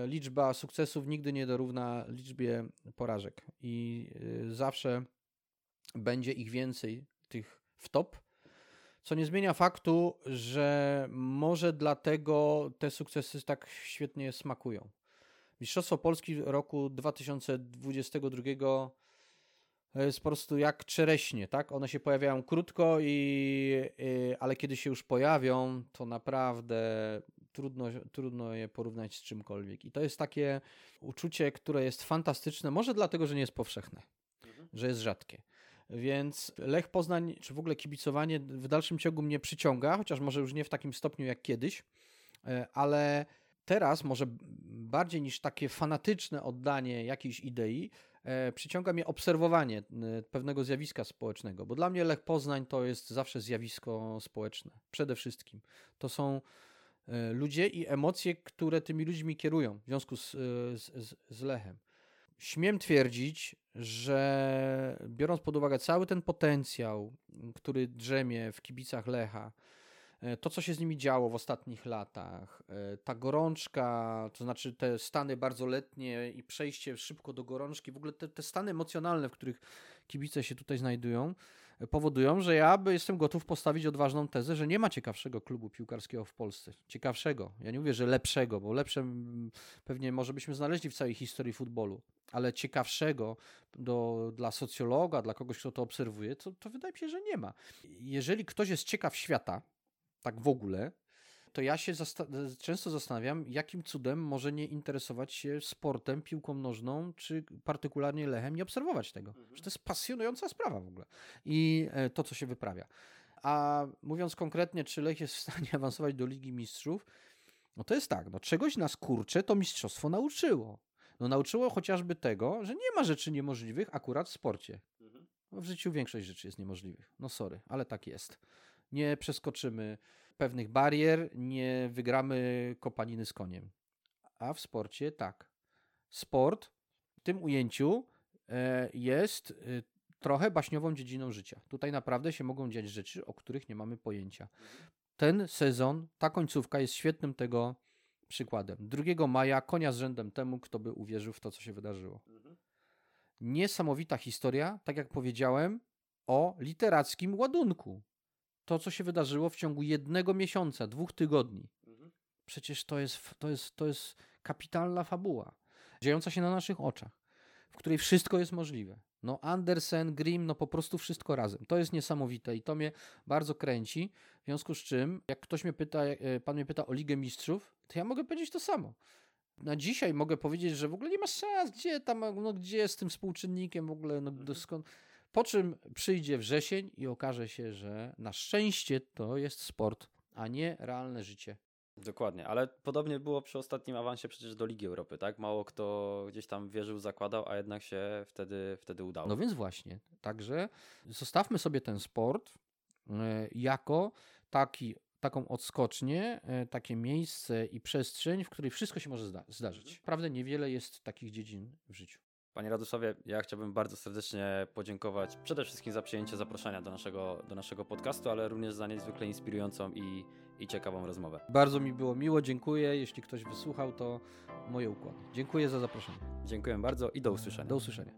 liczba sukcesów nigdy nie dorówna liczbie porażek. I zawsze będzie ich więcej, tych w top, co nie zmienia faktu, że może dlatego te sukcesy tak świetnie smakują. Mistrzostwo Polski roku 2022 jest po prostu jak czereśnie, tak? One się pojawiają krótko, i, ale kiedy się już pojawią, to naprawdę trudno, trudno je porównać z czymkolwiek. I to jest takie uczucie, które jest fantastyczne, może dlatego, że nie jest powszechne, mhm. że jest rzadkie. Więc Lech Poznań, czy w ogóle kibicowanie w dalszym ciągu mnie przyciąga, chociaż może już nie w takim stopniu jak kiedyś, e, ale teraz może bardziej niż takie fanatyczne oddanie jakiejś idei, przyciąga mnie obserwowanie e, pewnego zjawiska społecznego, bo dla mnie Lech Poznań to jest zawsze zjawisko społeczne. Przede wszystkim. To są ludzie i emocje, które tymi ludźmi kierują w związku z, z, z Lechem. Śmiem twierdzić, że biorąc pod uwagę cały ten potencjał, który drzemie w kibicach Lecha, e, to, co się z nimi działo w ostatnich latach, e, ta gorączka, to znaczy te stany bardzo letnie i przejście szybko do gorączki, w ogóle te, te stany emocjonalne, w których kibice się tutaj znajdują, powodują, że ja jestem gotów postawić odważną tezę, że nie ma ciekawszego klubu piłkarskiego w Polsce. Ciekawszego. Ja nie mówię, że lepszego, bo lepsze pewnie może byśmy znaleźli w całej historii futbolu, ale ciekawszego do, dla socjologa, dla kogoś, kto to obserwuje, to, to wydaje mi się, że nie ma. Jeżeli ktoś jest ciekaw świata, tak w ogóle, to ja się zasta często zastanawiam, jakim cudem może nie interesować się sportem, piłką nożną, czy partykularnie Lechem i obserwować tego. Mhm. Że to jest pasjonująca sprawa w ogóle. I e, to, co się wyprawia. A mówiąc konkretnie, czy Lech jest w stanie awansować do Ligi Mistrzów, no to jest tak, no czegoś nas kurcze to mistrzostwo nauczyło. No nauczyło chociażby tego, że nie ma rzeczy niemożliwych akurat w sporcie. Mhm. No, w życiu większość rzeczy jest niemożliwych. No sorry, ale tak jest. Nie przeskoczymy pewnych barier, nie wygramy kopaniny z koniem. A w sporcie tak. Sport w tym ujęciu e, jest e, trochę baśniową dziedziną życia. Tutaj naprawdę się mogą dziać rzeczy, o których nie mamy pojęcia. Ten sezon, ta końcówka jest świetnym tego przykładem. 2 maja konia z rzędem temu, kto by uwierzył w to, co się wydarzyło. Niesamowita historia, tak jak powiedziałem, o literackim ładunku to, co się wydarzyło w ciągu jednego miesiąca, dwóch tygodni. Mhm. Przecież to jest, to, jest, to jest kapitalna fabuła, dziejąca się na naszych oczach, w której wszystko jest możliwe. No Andersen, Grimm, no po prostu wszystko razem. To jest niesamowite i to mnie bardzo kręci. W związku z czym, jak ktoś mnie pyta, e, pan mnie pyta o Ligę Mistrzów, to ja mogę powiedzieć to samo. Na dzisiaj mogę powiedzieć, że w ogóle nie ma szans, gdzie tam, no gdzie z tym współczynnikiem w ogóle, no mhm. skąd... Po czym przyjdzie wrzesień i okaże się, że na szczęście to jest sport, a nie realne życie. Dokładnie, ale podobnie było przy ostatnim awansie przecież do Ligi Europy, tak? Mało kto gdzieś tam wierzył, zakładał, a jednak się wtedy, wtedy udało. No więc właśnie, także zostawmy sobie ten sport e, jako taki, taką odskocznię, e, takie miejsce i przestrzeń, w której wszystko się może zda zdarzyć. Mhm. Prawdę niewiele jest takich dziedzin w życiu. Panie Radosławie, ja chciałbym bardzo serdecznie podziękować przede wszystkim za przyjęcie zaproszenia do naszego, do naszego podcastu, ale również za niezwykle inspirującą i, i ciekawą rozmowę. Bardzo mi było miło, dziękuję. Jeśli ktoś wysłuchał, to moje układy. Dziękuję za zaproszenie. Dziękuję bardzo i do usłyszenia. Do usłyszenia.